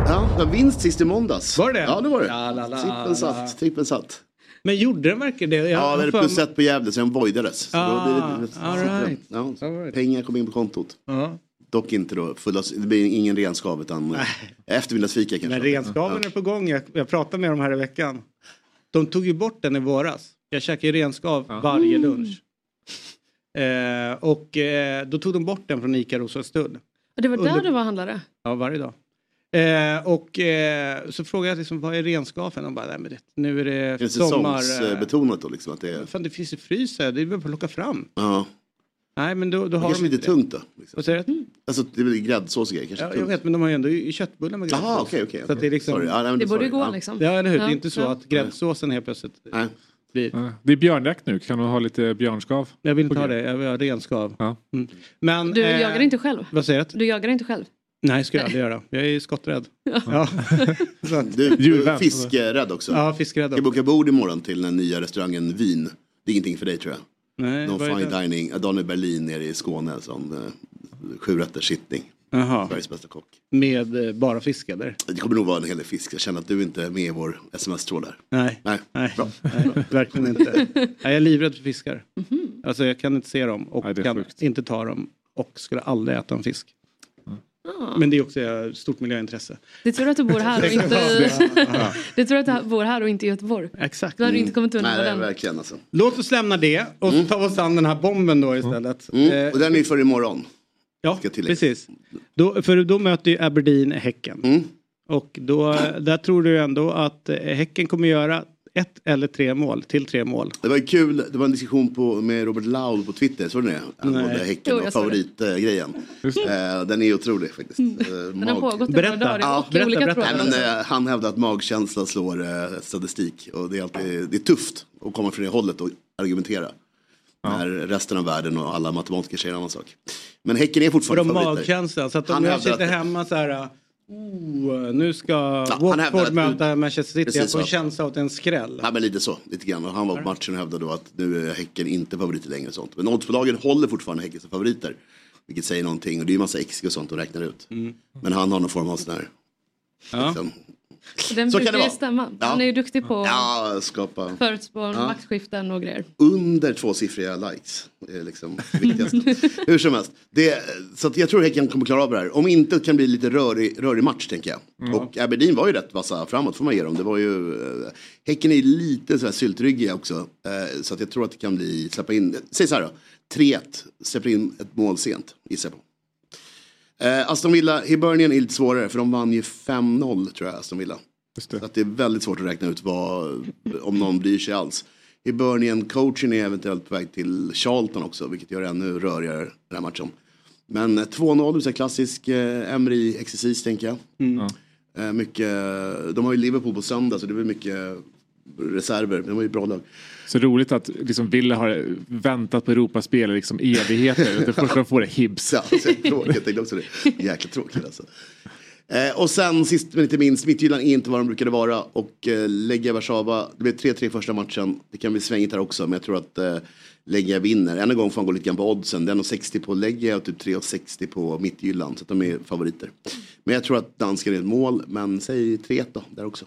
Ja, det var vinst sist i måndags. Var det? Ja, det var det. Ja, la, la, Trippen la. satt. Trippen satt. Men gjorde den verkligen det? Jag Ja, det är plus ett på Gävle, så den voidades. Så Ah, då blir det, all right. ja, All right. Pengar kom in på kontot. Ja. Dock inte då, fulla, det blir ingen renskav utan eftermiddagsfika kanske. Men renskaven är på gång. Jag, jag pratade med dem här i veckan. De tog ju bort den i våras. Jag käkar ju renskav varje lunch. Eh, och eh, då tog de bort den från ICA Rosenstull. Och det var där Under- du var handlare? Ja, varje dag. Eh, och eh, så frågade jag liksom, vad är renskapen? Och bara, nej, men det, nu är det Är det sommar... eh, säsongsbetonat då liksom? Att det är... Fan, det finns ju frys här, det är bara att plocka fram. Ja. Nej, men då, då Det har kanske de lite inte det. tungt då. Liksom. Vad säger du? Alltså det är väl gräddsås och grejer kanske Ja, jag vet, men de har ju ändå i köttbullar med gräddsås. Jaha, okej, Så det är liksom... Sorry. Ja, nej, Det borde sorry. gå Ja. liksom. Ja, eller hur? Det Ja, är inte så ja. att gräddsåsen helt plötsligt Nej. blir... Ja. Det är björnjakt nu, kan du ha lite björnskav? Jag vill inte ha det, jag vill ha renskav. Ja. Mm. Men, Du eh, jagar inte själv? Vad säger du? Du jagar inte själv? Nej, ska jag aldrig göra. Jag är skotträdd. Ja. Att- Du, du är fiskrädd också. Ja, fiskrädd Jag ska också. boka bord imorgon till den nya restaurangen Vin. Det är ingenting för dig tror jag. Nej, Någon fine det? dining, Daniel Berlin nere i Skåne som eh, sjurätters sittning. Jaha. Sveriges bästa kock. Med eh, bara fisk eller? Det kommer nog vara en hel del fisk. Jag känner att du inte är med i vår sms-tråd här. Nej. Nej, Nej, bra. nej verkligen inte. Nej, jag är livrädd för fiskar. Alltså jag kan inte se dem och Nej, kan sjukt. inte ta dem och skulle aldrig äta en fisk. Ah. Men det är också ett stort miljöintresse. Det tur att du bor här och inte... Det tur att du bor här och inte i Göteborg. Exakt. Då hade du inte kommit undan Nej, den. verkligen alltså. Låt oss lämna det och tar vi oss an den här bomben då istället. Mm. Eh, Och den är för imorgon. ja, precis. Då, för då möter ju Aberdeen Häcken. Mm. Och då, där tror du ändå att eh, Häcken kommer göra ett eller tre mål, till tre mål. Det var kul, det var en diskussion på, med Robert Laul på Twitter, såg ni det? Angående. Häcken och favoritgrejen. Eh, den är otrolig faktiskt. Eh, Den har mag- pågått Berätta. några dagar Ja, berätta, olika berätta. Nej, men, eh, han hävdar att magkänsla slår eh, statistik och det är, alltid, det är tufft att komma från det hållet och argumentera. När resten av världen och alla matematiker säger en annan sak. Men Häcken är För fortfarande de favoriter. magkänslan. Så att Han om jag sitter att- hemma så här. Oh, nu ska hävdar Watford att- möta Manchester City. Precis Jag får en känsla av att det är en skräll. Ja, men lite så, lite grann. Han var på matchen och hävdade då att nu är Häcken inte favoriter längre sånt. Men oddsbolagen håller fortfarande Häcken som favoriter. Vilket säger någonting och det är ju massa XG och sånt de räknar ut. Men han har någon form av sån här... Ja. Liksom, Den så kan brukar det ju vara. stämma. Ja. Han är ju duktig på ja, skapa förutspå Ja. maktskiften och grejer. under tvåsiffriga likes. Är liksom det viktigaste. Hur som helst. Det, så att jag tror Häcken kommer klara av det här. Om inte kan det bli lite rörig, rörig match tänker jag. Och Aberdeen var ju rätt vassa framåt får man ge dem. Det var ju, eh, häcken är lite så här syltryggiga också. Eh, så att jag tror att det kan bli, släppa in, säg så här då. 3-1, släpper in ett mål sent gissar jag på. Eh, Aston Villa, Hibernian är lite svårare för de vann ju 5-0 tror jag, Aston Villa. Just det. Så att det är väldigt svårt att räkna ut vad, om någon bryr sig alls. Hibernian coachen är eventuellt på väg till Charlton också, vilket gör det ännu rörigare den här matchen. Men eh, 2-0, så här klassisk eh, Emery-exercis tänker jag. Eh, mycket, de har ju Liverpool på söndag så det blir mycket reserver. De har ju bra lag. Så roligt att liksom Villa har väntat på Europaspel i liksom evigheter. Det första de får är Hibs. Ja, så tråkigt, jag tänkte också det. Jäkla tråkigt alltså. Eh, och sen sist men inte minst, Midtjylland är inte vad de brukade vara. Och eh, Legia Warszawa, det blev 3-3 första matchen. Det kan bli svängigt här också, men jag tror att eh, Legia vinner. Än en gång får han gå lite grann på oddsen. Det är nog 60 på Legia och typ 3,60 på Midtjylland. Så att de är favoriter. Men jag tror att dansken är ett mål, men säg 3 då, där också.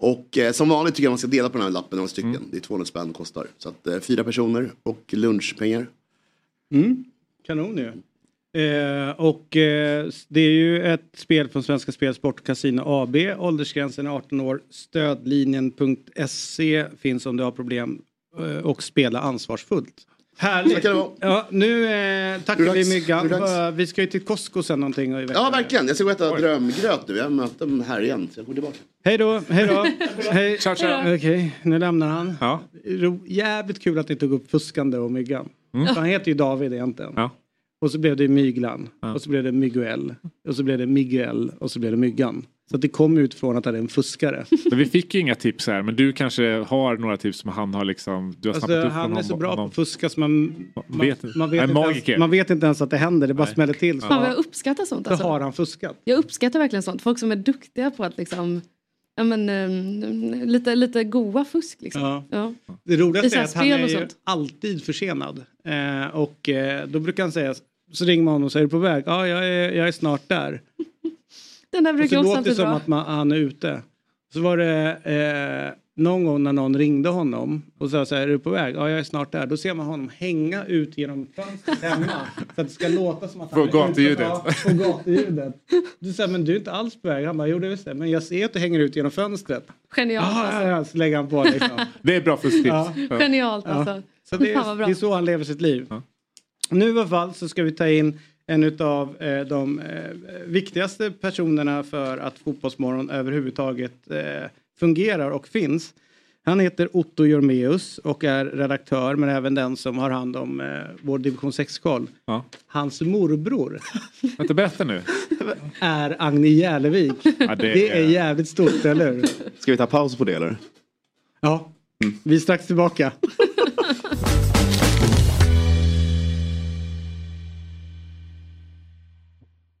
Och eh, som vanligt tycker jag man ska dela på den här lappen några stycken. Det är 200 spänn kostar. Så att eh, fyra personer och lunchpengar. Mm. Kanon ju. Eh, och eh, det är ju ett spel från Svenska Spel Sport Casino AB. Åldersgränsen är 18 år. Stödlinjen.se finns om du har problem eh, och spela ansvarsfullt. Härligt. Ja, nu eh, tackar vi. Myggan. Eh, Vi ska ju till Costco sen någonting. Ja, verkligen. Jag ska gå och äta drömgröt nu. Jag möter dem här igen. Så jag går tillbaka. Hej då, hej då. hej. Ciao, ciao. Okej, nu lämnar han. Ja. Jävligt kul att ni tog upp fuskande och myggan. För Han heter ju David egentligen. Ja. Och så blev det Myglan. Och så blev det Miguel. Och så blev det Miguel. Och så blev det Myggan. Så att det kom ut från att han är en fuskare. Men vi fick ju inga tips här. Men du kanske har några tips som han har liksom. Du har Alltså, upp han är så bra på att fuska så man, man, Vet- man, vet inte ens, man vet inte ens att det händer. Det bara Nej. smäller till. Så, Fan vad jag uppskattar sånt så alltså. har han fuskat. Jag uppskattar verkligen sånt. Folk som är duktiga på att liksom Ja men um, lite, lite goa fusk liksom. Ja. Ja. Det roligaste så är att han är och ju alltid försenad. Eh, och eh, då brukar han säga, så ringer man honom och säger är du på väg? Ja, jag är, jag är snart där. Den där Och brukar så också låter det som bra. att man, han är ute. Så var det eh, någon gång när någon ringde honom och sa så här, är du på väg? Ja, jag är snart där. Då ser man honom hänga ut genom fönstret hemma. så att det ska låta som att han Få är. Ja, Få gatuljudet. Du säger, men du är inte alls på väg. Han bara, jo det visst det. Men jag ser att du hänger ut genom fönstret. Genialt Ja, alltså. ja, ja. Så lägger han på liksom. Det är bra fusktips. Ja. Ja. Genialt Ja. alltså. Så det är, bra. det är så han lever sitt liv. Nu i alla fall så ska vi ta in en av eh, de eh, viktigaste personerna för att Fotbollsmorgon överhuvudtaget eh, fungerar och finns. Han heter Otto Jormeus och är redaktör men även den som har hand om eh, vår division 6-koll. Ja. Hans morbror Vänta, berätta nu. är Agni Järlevik. Ja, det, det är är- jävligt stort, eller hur? Ska vi ta paus på det eller? Ja, vi är strax tillbaka.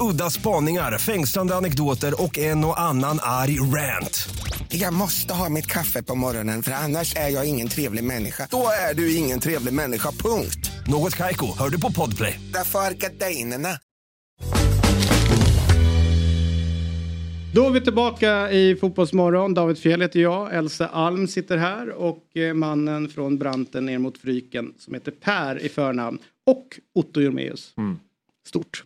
Udda spaningar, fängslande anekdoter och en och annan arg rant. Jag måste ha mitt kaffe på morgonen för annars är jag ingen trevlig människa. Då är du ingen trevlig människa, punkt. Något Kaiko, hör du på Podplay. Därför är gardinerna. Då är vi tillbaka i Fotbollsmorgon. David Fjell heter jag. Elsa Alm sitter här och eh, mannen från branten ner mot Fryken som heter Per i förnamn. Och Otto Jormeus. Stort.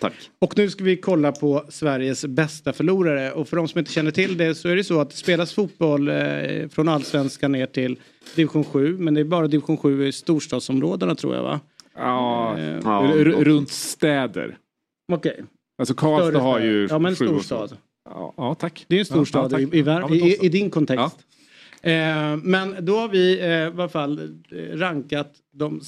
Tack. Och nu ska vi kolla på Sveriges bästa förlorare. Och för de som inte känner till det så är det så att det spelas fotboll eh, från allsvenskan ner till division 7. Men det är bara division 7 i storstadsområdena tror jag va? Ja, Eh, r- r- runt städer. Okej. Alltså Karlstad Större har ju Ja, men storstad. Ja, ja, tack. Det är en Ja, storstad ja, i, i, Ja, i, i din kontext. Eh, men då har vi eh, i alla fall eh, rankat de,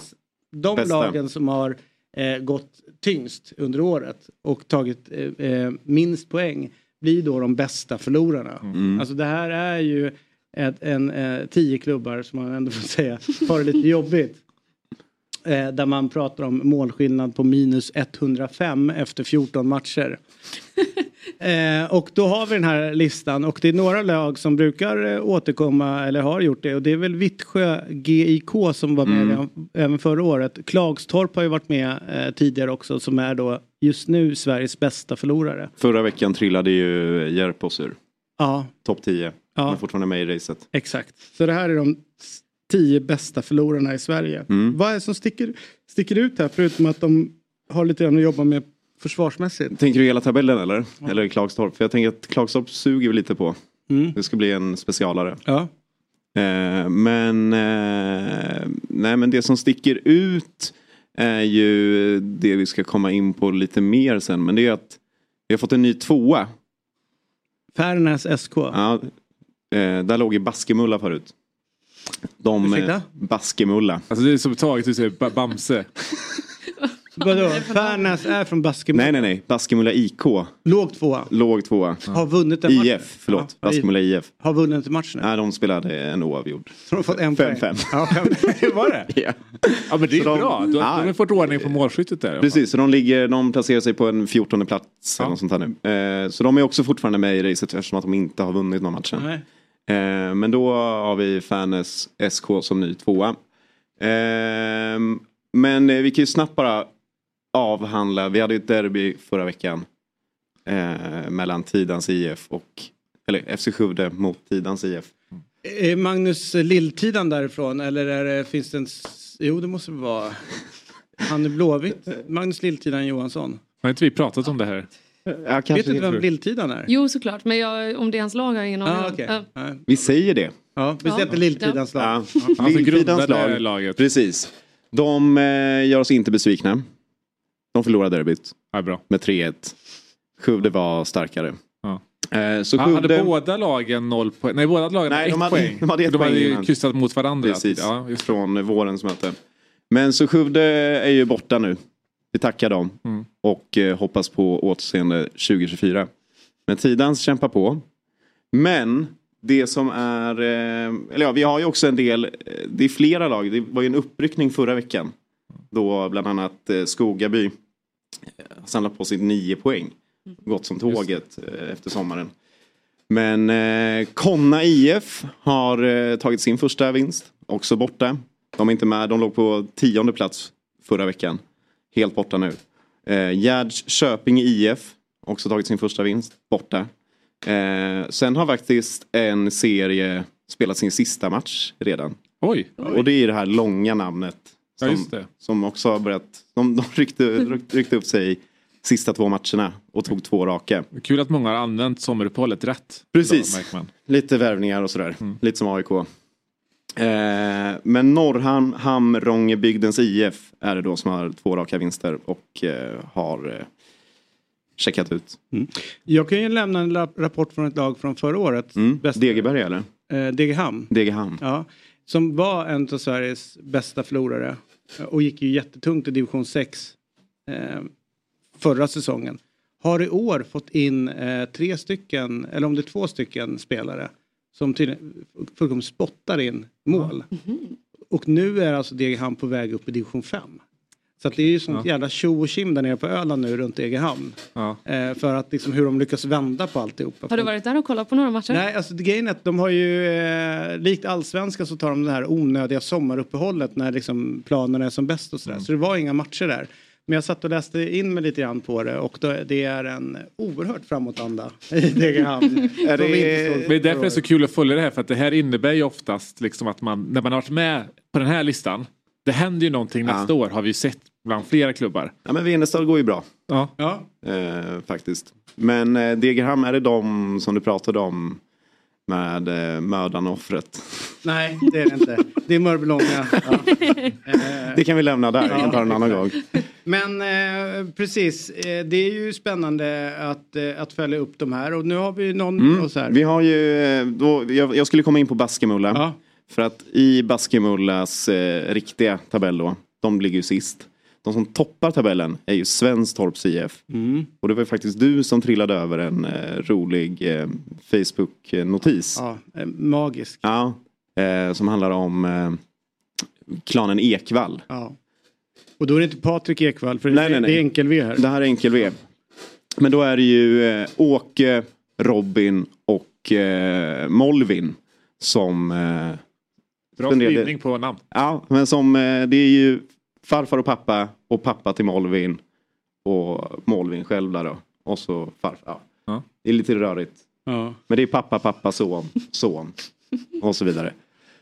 de lagen som har eh, gått tyngst under året och tagit eh, eh, minst poäng blir då de bästa förlorarna. Mm. Alltså det här är ju ett, en, eh, tio klubbar som man ändå får säga har det lite jobbigt. Eh, där man pratar om målskillnad på minus 105 efter 14 matcher. Eh, och då har vi den här listan och det är några lag som brukar eh, återkomma eller har gjort det och det är väl Vittsjö GIK som var med Mm. även förra året. Klagstorp har ju varit med eh, tidigare också som är då just nu Sveriges bästa förlorare. Förra veckan trillade ju Järpås ur. Ja, Topp 10. Ja. Men fortfarande med i racet. exakt. Så det här är de tio bästa förlorarna i Sverige. Mm. Vad är det som sticker, sticker ut här förutom att de har lite grann att jobba med försvarsmässigt? Tänker du hela tabellen eller? Eller Klagstorp? För jag tänker att Klagstorp suger vi lite på. Mm. Det ska bli en specialare. Ja. Eh, men, eh, nej, men det som sticker ut är ju det vi ska komma in på lite mer sen. Men det är att vi har fått en ny tvåa. Färnäs SK. Ja, eh, där låg ju Baskemulla förut. De, eh, Baskemulla. Alltså det är som taget du säger Ba- Bamse. Vadå? Färnäs är från Baskemulla? Nej, nej, nej. Baskemulla IK. Låg tvåa. Låg tvåa. Har vunnit en match. IF, förlåt. Ja, Baskemulla IF. Har vunnit en match nu. Nej, de spelade en oavgjord. Så de har fått en poäng. 5-5. Ja, fem- var det? Ja. Ja men det är Så de- bra. Du, Ja. de har fått ordning på målskyttet där. Precis, så de, ligger, de placerar sig på en 14 plats eller Ja. något sånt här nu. Eh, så de är också fortfarande med i racet eftersom att de inte har vunnit någon matchen. Nej. Eh, men då har vi Färnäs SK som ny tvåa. Eh, men eh, vi kan ju snabbt bara avhandla, vi hade ju ett derby förra veckan. Eh, mellan Tidans IF och, eller FC Skövde mot Tidans IF. Är Magnus Lilltidan därifrån eller är det, finns det en... Jo det måste det vara. Han är blåvitt. Magnus Lilltidan Johansson. Har inte vi pratat om det här? Ja, Vet du inte vem Lilltidan är? Jo såklart, men jag, om det är hans lag har jag ingen aning Ah, om. Ja. Ja. Vi säger det. Ja, vi Ja. sätter Lilltidans lag. Ja. Alltså Lilltidans lag. laget. Precis. De eh, gör oss inte besvikna. De förlorade derbyt Ja, bra. med 3-1. Skövde var starkare. Ja. Eh, så Ja, Skövde... hade båda lagen noll poäng? Nej, båda lagen Nej, hade ett hade- poäng. de hade ett de hade poäng ju kryssat mot varandra. Precis, Ja, just. från vårens möte. Men så Skövde är ju borta nu. Vi tackar dem Mm. och eh, hoppas på återseende 2024. Men Tidans kämpar på. Men det som är, eh, eller ja vi har ju också en del, eh, det är flera lag, det var ju en uppryckning förra veckan. Då bland annat eh, Skogaby eh, samlat på sig nio poäng. Gått som tåget eh, efter sommaren. Men eh, Konna IF har eh, tagit sin första vinst, också borta. De är inte med, de låg på tionde plats förra veckan. Helt borta nu. Eh, Gärds Köping IF, också tagit sin första vinst, borta. Eh, sen har faktiskt en serie spelat sin sista match redan. Oj. Och det är det här långa namnet Ja, Som, det. som också har börjat, de, de ryckte, ryckte, upp sig sista två matcherna och tog två raka. Kul att många har använt sommaruppehållet rätt. Precis. Då. Lite värvningar och sådär. Lite som AIK. Eh, men Norrhamn, Hamrångebygdens IF är det då som har två raka vinster och eh, har eh, checkat ut. Jag kan ju lämna en rapport från ett lag från förra året. Mm. Bästa- eller? Eh, Degerhamn. Degerhamn. Ja, som var en av Sveriges bästa förlorare. Och gick ju jättetungt i division 6 eh, förra säsongen. Har i år fått in eh, tre stycken, eller om det är två stycken spelare. Som tydligen fullkomligt spottar in mål. Och nu är alltså Degerhamn på väg upp i division 5. Så att det är ju sånt Ja. jävla tjo och tjim där nere på Öland nu runt Degerhamn. Ja. Eh, för att liksom hur de lyckas vända på alltihopa. Har du varit där och kollat på några matcher? Nej, alltså grejen är att de har ju, eh, likt allsvenskan så tar de det här onödiga sommaruppehållet när liksom planerna är som bäst och sådär. Mm. Så det var inga matcher där. Men jag satt och läste in mig lite grann på det och då, det är en oerhört framåtanda i Degerhamn. Är det, det är därför det är så kul att följa det här för att det här innebär ju oftast liksom att man när man har varit med på den här listan det händer ju någonting Ja. nästa år har vi ju sett bland flera klubbar. Ja men Venestad går ju bra. Ja. Ja. Eh, faktiskt. Men eh, Degerhamn, är det de som du pratade om med eh, mördaren och offret? Nej, det är det inte. Det är Mörbylånga. Ja. Eh, Det kan vi lämna där, vi kan ta en annan gång. Men eh, precis, eh, det är ju spännande att, eh, att följa upp de här och nu har vi någon Mm. så här. Vi har ju, eh, då, jag, jag skulle komma in på Baskemulla. För att i Baskemullas eh, riktiga tabell då, de ligger ju sist. De som toppar tabellen är ju Svenstorps IF. Mm. Och det var ju faktiskt du som trillade över en eh, rolig eh, Facebook-notis. Ja, eh, magisk. Ja, eh, som handlar om eh, klanen Ekvall. Ja. Och då är det inte Patrik Ekwall för Nej, det, nej, nej. det är enkel-V här. Det här är enkel-V. Men då är det ju eh, Åke, Robin och eh, Molvin som... Eh, Bra skrivning på namn. Ja, men som eh, det är ju farfar och pappa och pappa till Molvin och Molvin själv där då. Och så farfar. Ja. Det är lite rörigt. Ja. Men det är pappa, pappa, son, son och så vidare.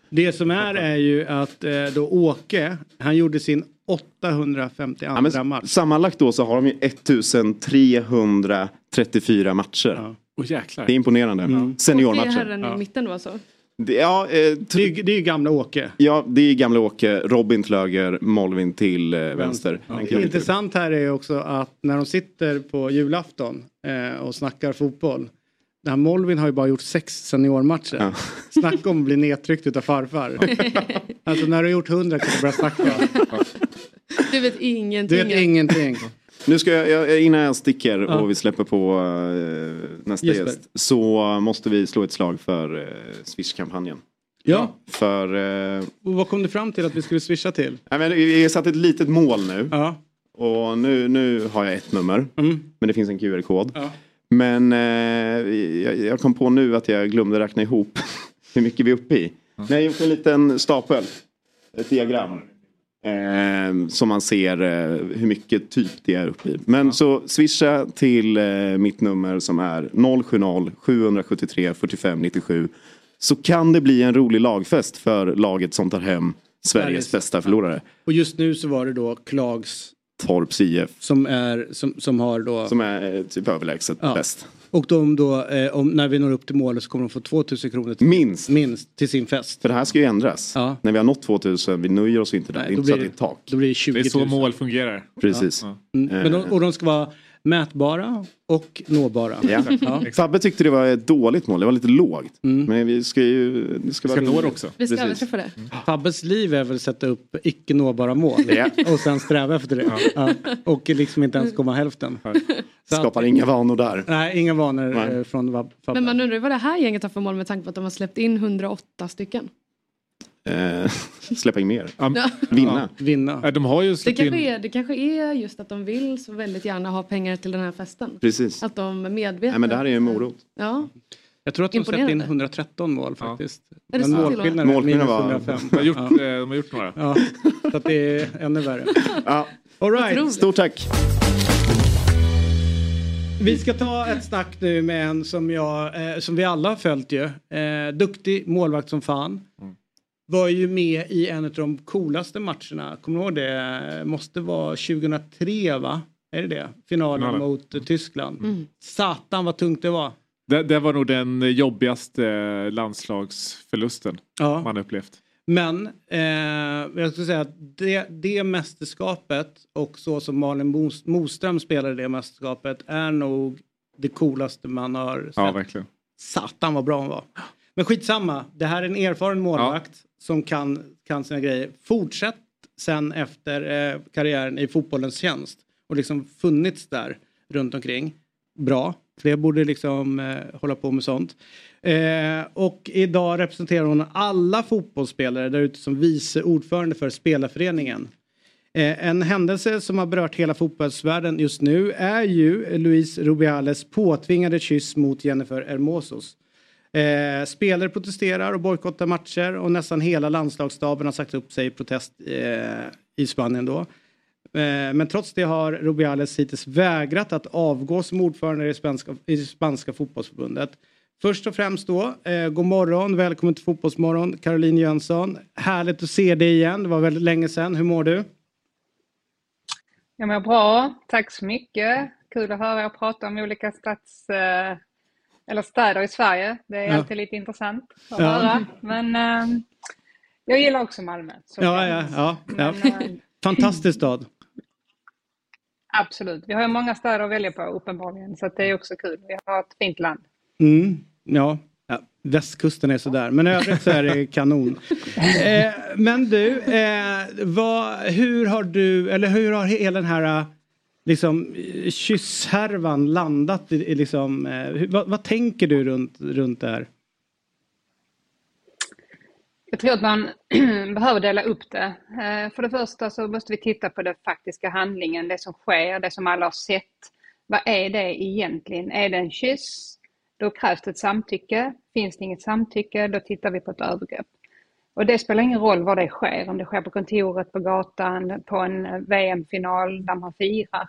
Det som är är ju att eh, då Åke, han gjorde sin 852 Ja, men match. sammanlagt då så har de ju 1334 matcher. Åh jäklar. Det är imponerande. Och det är Seniormatcher. herren i mitten då alltså? Det, ja, eh, det, är, det är ju gamla Åke. Ja, det är gamla Åke. Robin till höger, Molvin till eh, vänster. Ja. Intressant här är också att när de sitter på julafton eh, och snackar fotboll. Den här Molvin har ju bara gjort sex seniormatcher. Ja. Snacka om att bli nedtryckt utav farfar. alltså när du har gjort hundra kan du börja snacka. Du vet ingenting. Du vet ingenting. Nu ska jag, jag, innan jag sticker Ja. och vi släpper på eh, nästa Jesper. gäst. Så måste vi slå ett slag för eh, Swish-kampanjen. Ja. För... Eh, Och vad kom du fram till att vi skulle swisha till? nej, men vi har satt ett litet mål nu. Ja. Och nu, nu har jag ett nummer. Mm. Men det finns en QR-kod. Ja. Men eh, jag, jag kom på nu att jag glömde räkna ihop hur mycket vi är uppe i. Nej, jag har gjort en liten stapel. Ett diagram. Eh, som man ser eh, hur mycket typ det är uppe i. Men så swisha till eh, mitt nummer som är 070-773 45 97. Så kan det bli en rolig lagfest för laget som tar hem Sveriges Sveriges- bästa förlorare. Och just nu så var det då Klags Torps IF. som, är, som, som har då... Som är eh, typ överlägset Ja. bäst. Och de då, eh, om, när vi når upp till målet så kommer de få 2000 kronor till, Minst. minst till sin fest. För det här ska ju ändras. Ja. När vi har nått 2000, vi nöjer oss inte där. det är inte så att det är ett tak. Då blir det 20 Det 000. är så mål fungerar. Precis. Ja, Mm. Men de, och de ska vara mätbara och nåbara. Ja. Ja. Fabbe tyckte det var ett dåligt mål, det var lite lågt. Men vi ska ju... Det ska, vara Ska nå det också. Vi ska överträffa det. Fabbes liv är väl att sätta upp icke nåbara mål. Ja. Och sen sträva efter det. Ja. Och liksom inte ens komma hälften. Så att- Skapar inga vanor där. Nej, inga vanor Nej. eh, från Fabbe. Men man undrar ju vad det här gänget har för mål med tanke på att de har släppt in 108 stycken. Eh, släppa in mer. Ja. Vinna. Vinna. Ja, De har ju Det kanske, in... är, det kanske är just att de vill så väldigt gärna ha pengar till den här festen. Precis. Att de är medvetna. Nej men det här är ju en morot. Ja. Jag tror att de släppte in Imponerande. 113 mål faktiskt. Det Men målskillnaden var- 105. De har gjort, Ja. de har gjort några. Ja. Så att det är ännu värre. Ja. All right. Stort tack. Vi ska ta ett snack nu med en som, jag, eh, som vi alla har följt ju. Eh, duktig målvakt som fan. Var ju med i en av de coolaste matcherna. Kommer du ihåg det? Måste vara 2003 va? Är det det? Finalen Finalen. mot eh, Tyskland. Mm. Satan vad tungt det var. Det, det var nog den jobbigaste eh, landslagsförlusten Ja. man upplevt. Men eh, jag skulle säga att det, det mästerskapet och så som Malin Mos- Moström spelade det mästerskapet är nog det coolaste man har sett. Ja, verkligen. Satan vad bra hon var. Men skitsamma, det här är en erfaren målvakt som kan, kan sina grejer. Fortsätt sen efter eh, karriären i fotbollens tjänst och liksom funnits där runt omkring. Bra, fler borde liksom eh, hålla på med sånt. Eh, och idag representerar hon alla fotbollsspelare där ute som vice ordförande för spelarföreningen. Eh, en händelse som har berört hela fotbollsvärlden just nu är ju Luis Rubiales påtvingade kyss mot Jennifer Hermosos. Eh, spelare protesterar och bojkottar matcher och nästan hela landslagsstaben har sagt upp sig i protest eh, i Spanien då. Eh, men trots det har Rubiales hittills vägrat att avgå som ordförande i spanska, i spanska fotbollsförbundet. Först och främst då, eh, god morgon, välkommen till Fotbollsmorgon, Caroline Jönsson. Härligt att se dig igen, det var väldigt länge sedan. Hur mår du? Jag mår bra, tack så mycket. Kul att höra er prata om olika stats... eh, eller städer i Sverige. Det är Ja. alltid lite intressant att Ja. höra. Men eh, jag gillar också Malmö. Ja, ja, ja. ja. Men, eh, Fantastisk stad. Absolut. Vi har många städer att välja på uppenbarligen, så det är också kul. Vi har ett fint land. Mm, ja. ja, västkusten är sådär, men övrigt så är det kanon. Eh, men du, eh, vad, hur har du, eller hur har hela den här liksom, eh, kysshärvan landat? I, i liksom, eh, hur, vad, vad tänker du runt, runt det här? Jag tror att man behöver dela upp det. Eh, För det första så måste vi titta på den faktiska handlingen, det som sker, det som alla har sett. Vad är det egentligen? Är det en kyss? Då krävs det ett samtycke. Finns det inget samtycke, då tittar vi på ett övergrepp. Och det spelar ingen roll var det sker, om det sker på kontoret, på gatan, på en VM-final där man firar.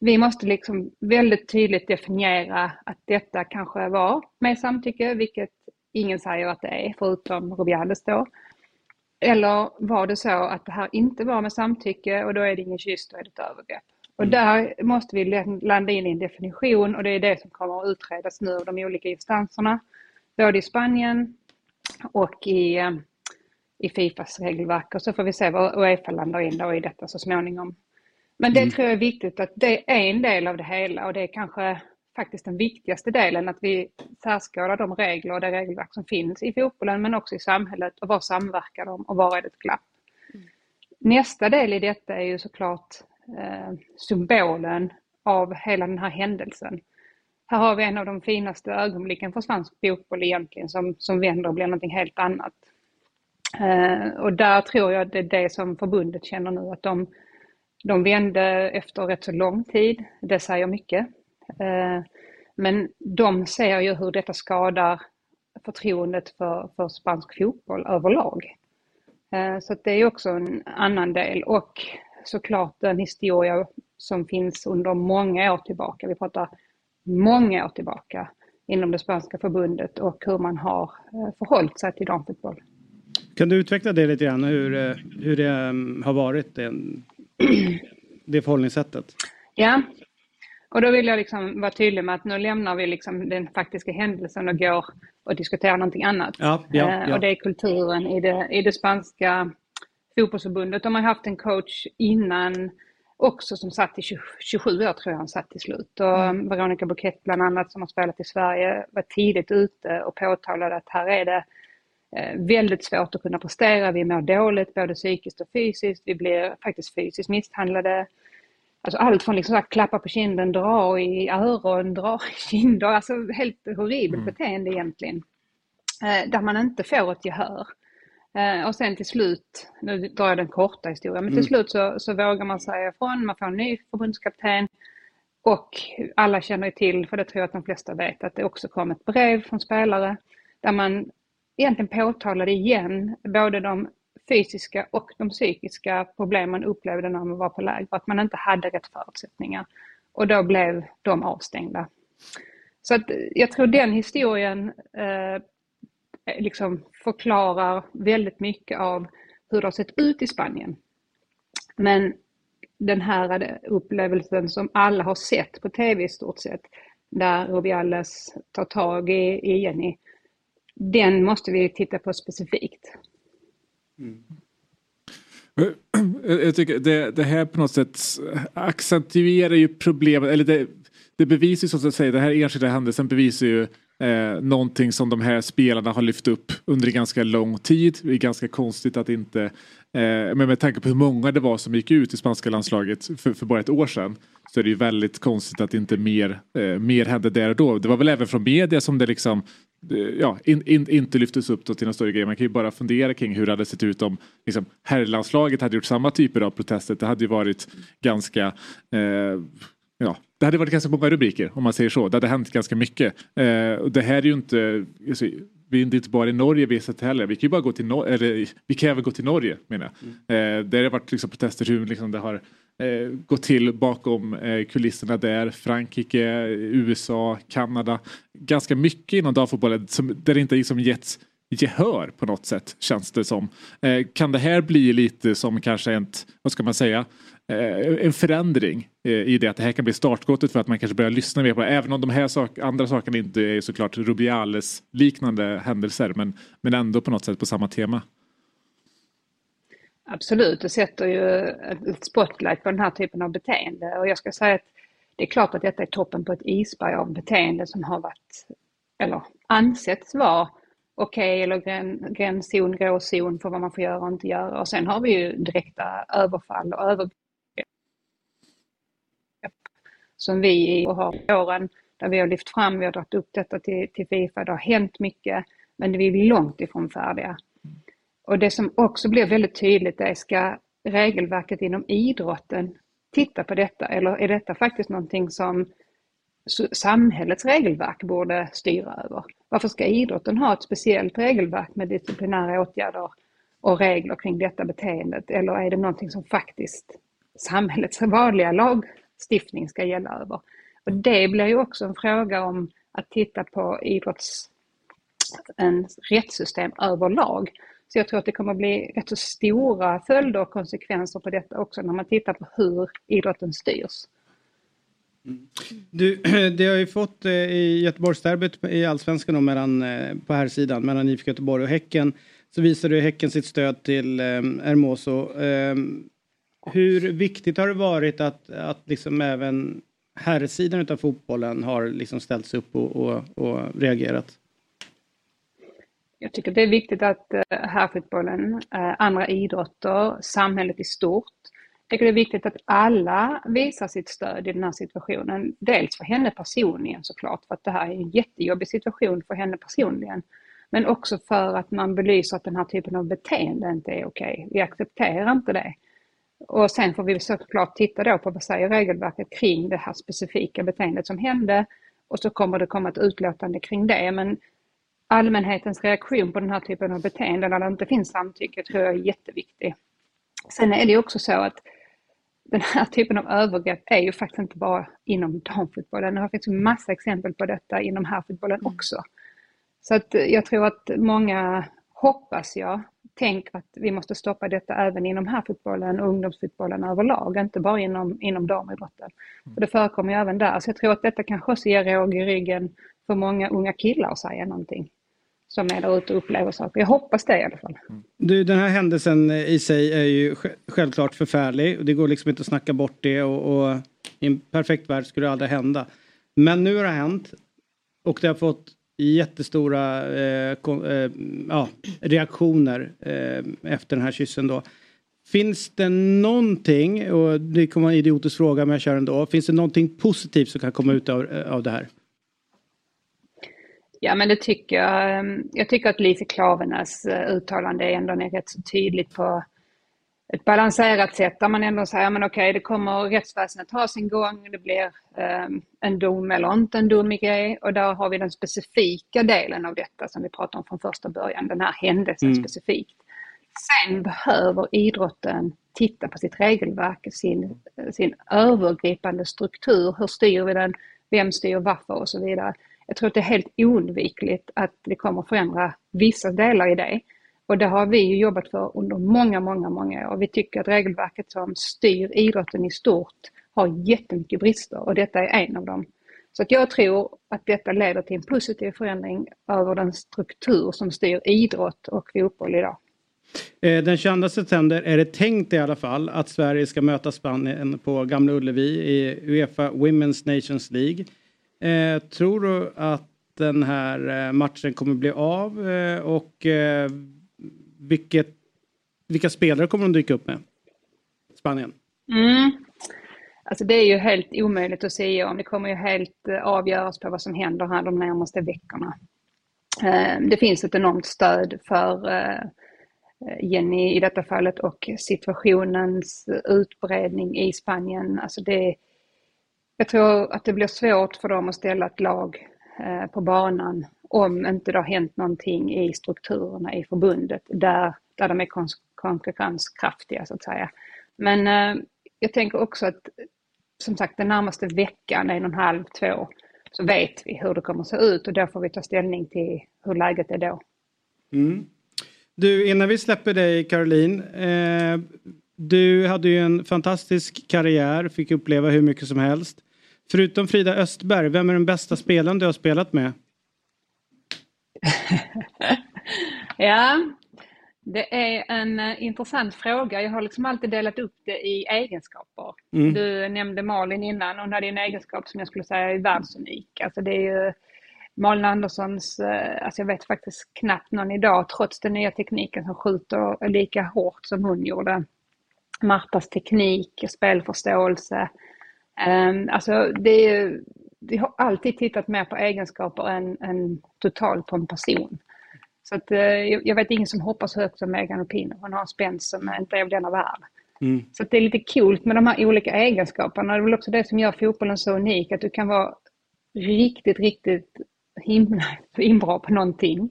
Vi måste liksom väldigt tydligt definiera att detta kanske var med samtycke, vilket ingen säger att det är, förutom Rubiales då. Eller var det så att det här inte var med samtycke och då är det ingen kyss, då är det ett övergrepp. Och där måste vi landa in i en definition och det är det som kommer att utredas nu av de olika instanserna. Både i Spanien och i, eh, i Fifas regelverk och så får vi se vad Uefa landar in då i detta så småningom. Men det Mm. tror jag är viktigt att det är en del av det hela och det är kanske faktiskt den viktigaste delen att vi särskådar de regler och det regelverk som finns i fotbollen men också i samhället och var samverkar de och var är det ett glapp. Nästa del i detta är ju såklart eh, symbolen av hela den här händelsen. Här har vi en av de finaste ögonblicken för svensk fotboll egentligen som, som vänder och blir någonting helt annat. Eh, och där tror jag att det är det som förbundet känner nu att de, de vände efter rätt så lång tid. Det säger mycket. Eh, men de ser ju hur detta skadar förtroendet för, för spansk fotboll överlag. Eh, Så att det är också en annan del och såklart en historia som finns under många år tillbaka. Vi pratar många år tillbaka inom det spanska förbundet och hur man har eh, förhållit sig till damfotboll. Kan du utveckla det lite grann, hur, eh, hur det eh, har varit, det, det förhållningssättet? Ja, och då vill jag liksom vara tydlig med att nu lämnar vi liksom den faktiska händelsen och går och diskuterar någonting annat. Ja, ja, Eh, ja. Och det är kulturen i det, i det spanska fotbollsförbundet. De har haft en coach innan också som satt i 20, 27 år tror jag han satt till slut. Och Mm. Veronica Bouquet bland annat som har spelat i Sverige var tidigt ute och påtalade att här är det eh, väldigt svårt att kunna prestera. Vi mår dåligt både psykiskt och fysiskt. Vi blir faktiskt fysiskt misshandlade. Alltså allt från liksom här klappa på kinden, dra i öron, dra i kinder. Alltså helt horribelt beteende egentligen. Eh, där man inte får ett gehör. Eh, och sen till slut, nu drar jag den korta historien, men till Mm. slut så, så vågar man säga ifrån, man får en ny förbundskapten. Och alla känner till, för det tror jag att de flesta vet, att det också kom ett brev från spelare där man egentligen påtalade igen både de fysiska och de psykiska problem man upplevde när man var på läger, att man inte hade rätt förutsättningar. Och då blev de avstängda. Så att jag tror den historien eh, liksom förklarar väldigt mycket av hur det har sett ut i Spanien. Men den här upplevelsen som alla har sett på tv i stort sett, där Rubiales tar tag i, i Jenny, den måste vi titta på specifikt. Mm. Jag tycker det, det här på något sätt accentuerar ju problemet, eller det, det bevisar ju så att säga, den här enskilda händelsen bevisar ju eh, någonting som de här spelarna har lyft upp under ganska lång tid. Det är ganska konstigt att inte, eh, men med tanke på hur många det var som gick ut i spanska landslaget för, för bara ett år sedan så är det ju väldigt konstigt att inte mer, eh, mer hände där och då. Det var väl även från media som det liksom ja, in, in, inte lyftes upp till någon större grej. Man kan ju bara fundera kring hur det hade sett ut om liksom, herrlandslaget hade gjort samma typer av protester. Det hade ju varit ganska eh, Ja, det hade varit ganska många rubriker om man säger så. Det hade hänt ganska mycket. Eh, och det här är ju inte, alltså, vi är inte bara i Norge vi har sett heller. Vi kan ju bara gå till Norge, eller vi kan även gå till Norge menar jag. Mm. Eh, där det har varit liksom, protester hur liksom, det har eh, till bakom eh, kulisserna där. Frankrike, USA, Kanada. Ganska mycket inom damfotbollen som, där det inte liksom getts gehör på något sätt känns det som. Eh, kan det här bli lite som kanske en, vad ska man säga, eh, en förändring eh, i det att det här kan bli startskottet för att man kanske börjar lyssna mer på det. Även om de här sak, andra sakerna inte är såklart Rubiales liknande händelser men, men ändå på något sätt på samma tema. Absolut, det sätter ju ett spotlight på den här typen av beteende och jag ska säga att det är klart att detta är toppen på ett isberg av beteende som har varit, eller ansetts vara okej okay, eller gränszon, gråzon för vad man får göra och inte göra. Och sen har vi ju direkta överfall och övergrepp som vi har åren där vi har lyft fram, vi har dragit upp detta till, till Fifa, det har hänt mycket, men vi är långt ifrån färdiga. Och det som också blir väldigt tydligt är, ska regelverket inom idrotten titta på detta eller är detta faktiskt någonting som samhällets regelverk borde styra över? Varför ska idrotten ha ett speciellt regelverk med disciplinära åtgärder och regler kring detta beteendet? Eller är det någonting som faktiskt samhällets vanliga lagstiftning ska gälla över? Och det blir ju också en fråga om att titta på idrotts en rättssystem överlag. Så jag tror att det kommer att bli rätt så stora följder och konsekvenser på detta också när man tittar på hur idrotten styrs. Du, det har ju fått eh, i Göteborgsderbyt i Allsvenskan då, mellan, eh, på här sidan mellan IFK Göteborg och Häcken så visade ju Häcken sitt stöd till eh, Hermoso. Eh, hur viktigt har det varit att, att liksom även herrsidan av fotbollen har liksom ställts upp och, och, och reagerat? Jag tycker det är viktigt att eh, herrfotbollen, eh, andra idrotter, samhället i stort jag tycker det är viktigt att alla visar sitt stöd i den här situationen. Dels för henne personligen såklart, för att det här är en jättejobbig situation för henne personligen. Men också för att man belyser att den här typen av beteende inte är okej. Vi accepterar inte det. Och sen får vi såklart titta då på vad säger regelverket kring det här specifika beteendet som hände. Och så kommer det komma ett utlåtande kring det. Men allmänhetens reaktion på den här typen av beteende när det inte finns samtycke tror jag är jätteviktig. Sen är det också så att den här typen av övergrepp är ju faktiskt inte bara inom damfotbollen. Det finns massa exempel på detta inom herrfotbollen mm. också. Så att jag tror att många, hoppas jag, tänker att vi måste stoppa detta även inom herrfotbollen och ungdomsfotbollen överlag, inte bara inom, inom damidrotten. Mm. För det förekommer ju även där. Så jag tror att detta kanske också ger råg i ryggen för många unga killar att säga någonting som är där ute och upplever saker. Jag hoppas det i alla fall. Mm. Du, den här händelsen i sig är ju självklart förfärlig. Det går liksom inte att snacka bort det och, och i en perfekt värld skulle det aldrig hända. Men nu har det hänt och det har fått jättestora eh, eh, ja, reaktioner eh, efter den här kyssen då. Finns det någonting, och det kommer vara en idiotisk fråga men jag kör ändå. Finns det någonting positivt som kan komma ut av, eh, av det här? Ja men det tycker jag. Ehm, jag tycker att Lise Klavenäs eh, uttalande ändå är rätt så tydligt på ett balanserat sätt där man ändå säger, men okej, det kommer rättsväsendet ha sin gång, det blir um, en dom eller inte en dom i grej och där har vi den specifika delen av detta som vi pratade om från första början, den här händelsen mm. specifikt. Sen behöver idrotten titta på sitt regelverk, sin, sin övergripande struktur, hur styr vi den, vem styr varför och så vidare jag tror att det är helt oundvikligt att det kommer förändra vissa delar i det. Och det har vi ju jobbat för under många, många, många år. Vi tycker att regelverket som styr idrotten i stort har jättemycket brister och detta är en av dem. Så att jag tror att detta leder till en positiv förändring över den struktur som styr idrott och fotboll idag. Eh, den 22 september är det tänkt i alla fall att Sverige ska möta Spanien på Gamla Ullevi i Uefa Women's Nations League. Eh, tror du att den här eh, matchen kommer bli av eh, och eh, vilket, vilka spelare kommer de dyka upp med? Spanien. Mm. Alltså det är ju helt omöjligt att säga om. Det kommer ju helt eh, avgöras på vad som händer här de närmaste veckorna. Eh, det finns ett enormt stöd för Jenny i detta fallet och situationens utbredning i Spanien. Alltså det, jag tror att det blir svårt för dem att ställa ett lag eh, på banan om inte det har hänt någonting i strukturerna i förbundet där, där de är konkurrenskraftiga så att säga. Men eh, jag tänker också att som sagt den närmaste veckan, en och en halv, två, så vet vi hur det kommer att se ut och då får vi ta ställning till hur läget är då. Mm. Du, innan vi släpper dig Caroline. Eh, du hade ju en fantastisk karriär, fick uppleva hur mycket som helst. Förutom Frida Östberg, vem är den bästa spelaren du har spelat med? Ja, det är en eh, intressant fråga. Jag har liksom alltid delat upp det i egenskaper. Mm. Du nämnde Malin innan, hon hade en egenskap som jag skulle säga är världsunik. Alltså det är ju Malin Anderssons, eh, alltså jag vet faktiskt knappt någon idag, trots den nya tekniken som skjuter lika hårt som hon gjorde. Martas teknik, spelförståelse. Um, alltså det är ju, vi har alltid tittat mer på egenskaper än, än totalt på en person. Så att, eh, jag vet ingen som hoppas högt som Megan Rapinoe. Hon har en spänst som inte är av denna värld. Mm. Så det är lite kul med de här olika egenskaperna. Det är väl också det som gör fotbollen så unik. Att du kan vara riktigt, riktigt himla bra på någonting.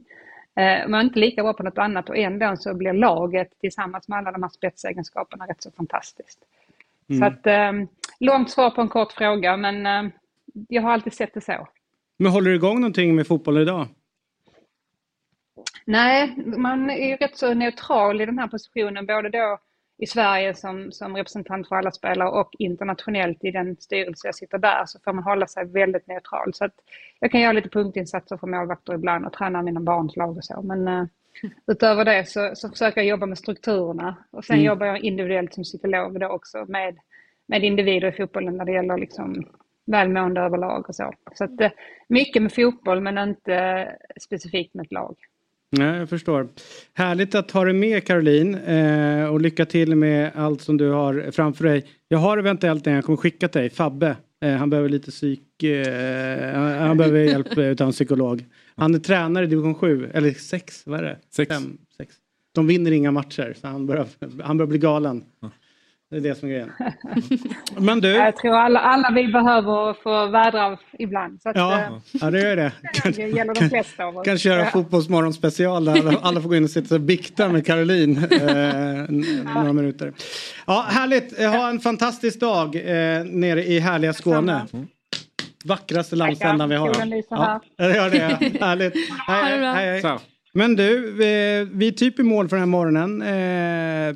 Eh, men inte lika bra på något annat och ändå så blir laget tillsammans med alla de här spetsegenskaperna rätt så fantastiskt. Mm. Så att, eh, långt svar på en kort fråga men eh, jag har alltid sett det så. Men håller du igång någonting med fotboll idag? Nej, man är ju rätt så neutral i den här positionen, både då i Sverige som, som representant för alla spelare och internationellt i den styrelse jag sitter där så får man hålla sig väldigt neutral. Så att jag kan göra lite punktinsatser för målvakter ibland och träna mina barns lag och så. Men uh, utöver det så, så försöker jag jobba med strukturerna och sen Mm. jobbar jag individuellt som psykolog då också med, med individer i fotbollen när det gäller liksom välmående överlag och så. Så att, uh, mycket med fotboll men inte specifikt med ett lag. Nej, jag förstår. Härligt att ha dig med Caroline eh, och lycka till med allt som du har framför dig. Jag har eventuellt en jag kommer skicka till dig, Fabbe. Eh, han behöver lite psyk... Eh, han, han behöver hjälp eh, utav en psykolog. Han är tränare i division 7, eller 6, vad är det? Sex. Fem, sex. De vinner inga matcher så han börjar, han börjar bli galen. Det är det som är grejen. Men du. Jag tror alla, alla vi behöver få vädra ibland. Så att, Ja, eh, ja det gör det. det gäller de flesta av oss. Kanske göra Ja. Fotbollsmorgon special där alla, alla får gå in och sitta och bikta med Caroline eh, några minuter. Ja, härligt. Ha en fantastisk dag eh, nere i härliga Skåne. Vackraste landsändan vi har. Ja, det gör det. Härligt. Hej, hej, hej. Men du, vi är typ i mål för den här morgonen. Eh,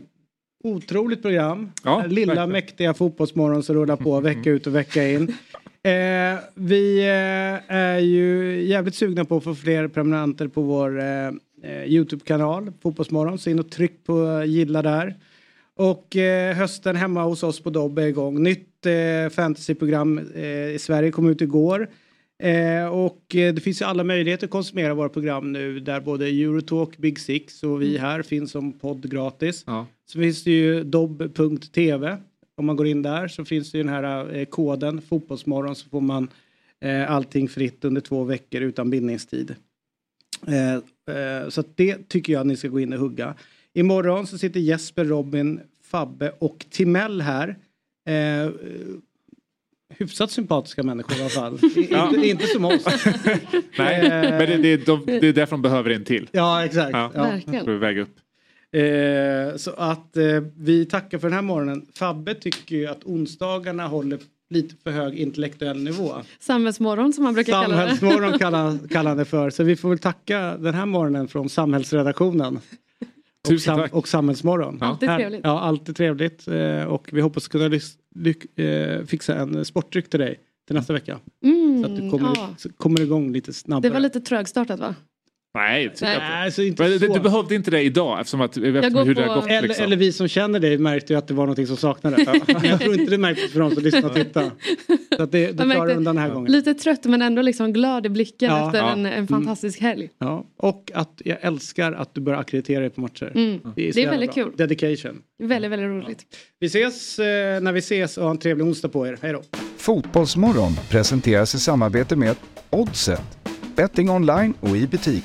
otroligt program. Ja, Lilla verkligen. mäktiga fotbollsmorgon som rullar på vecka ut och vecka in. Eh, vi eh, är ju jävligt sugna på att få fler prenumeranter på vår eh, Youtube-kanal Fotbollsmorgon. Så in och tryck på gilla där. Och eh, hösten hemma hos oss på Dobb är igång. Nytt eh, fantasyprogram eh, i Sverige kom ut igår. Eh, och eh, det finns ju alla möjligheter att konsumera våra program nu där både Eurotalk, Big Six och vi här finns som podd gratis. Ja. Så finns det ju dobb.tv. Om man går in där så finns det ju den här eh, koden Fotbollsmorgon så får man eh, allting fritt under två veckor utan bindningstid. Eh, eh, så det tycker jag att ni ska gå in och hugga. Imorgon så sitter Jesper, Robin, Fabbe och Timell här. Hyfsat sympatiska människor i alla fall. I- Ja. inte, inte som oss. Nej, men det, det, de, det är därför de behöver en till. Ja, exakt. Ja. Ja. Verkligen. Väga upp. Eh, så att eh, vi tackar för den här morgonen. Fabbe tycker ju att onsdagarna håller lite för hög intellektuell nivå. Samhällsmorgon som man brukar kalla det. Samhällsmorgon kallar, kallar han det för. Så vi får väl tacka den här morgonen från samhällsredaktionen. Och, Tusen sam- tack. och Samhällsmorgon. Alltid Här- trevligt. Ja, alltid trevligt. Eh, Och vi hoppas kunna eh, fixa en sportdryck till dig till nästa vecka. Mm, Så att du kommer, ja. kommer igång lite snabbare. Det var lite trögstartat va? Nej, det tycker jag Nej. inte. Alltså, inte Men du, så. du behövde inte det idag eftersom att, eftersom hur det har gått. Eller, liksom. eller vi som känner dig märkte ju att det var någonting som saknades. Jag tror inte det märktes för de som lyssnar och tittar. Så att det, du Jag märkte- klarar undan den här gången. Lite trött men ändå liksom glad i blicken Ja. efter Ja. en, en fantastisk helg. Ja, och att jag älskar att du börjar ackreditera dig på matcher. Mm. så Det är jävla väldigt bra. kul. Dedication. Väldigt, väldigt roligt. Vi ses eh, när vi ses och ha en trevlig onsdag på er. Hej då. Fotbollsmorgon presenteras i samarbete med Oddset. Betting online och i butik.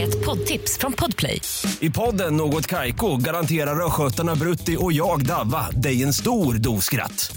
Ett poddtips från Podplay. I podden Något Kaiko garanterar östgötarna Brutti och jag, Davva, dig en stor dos skratt.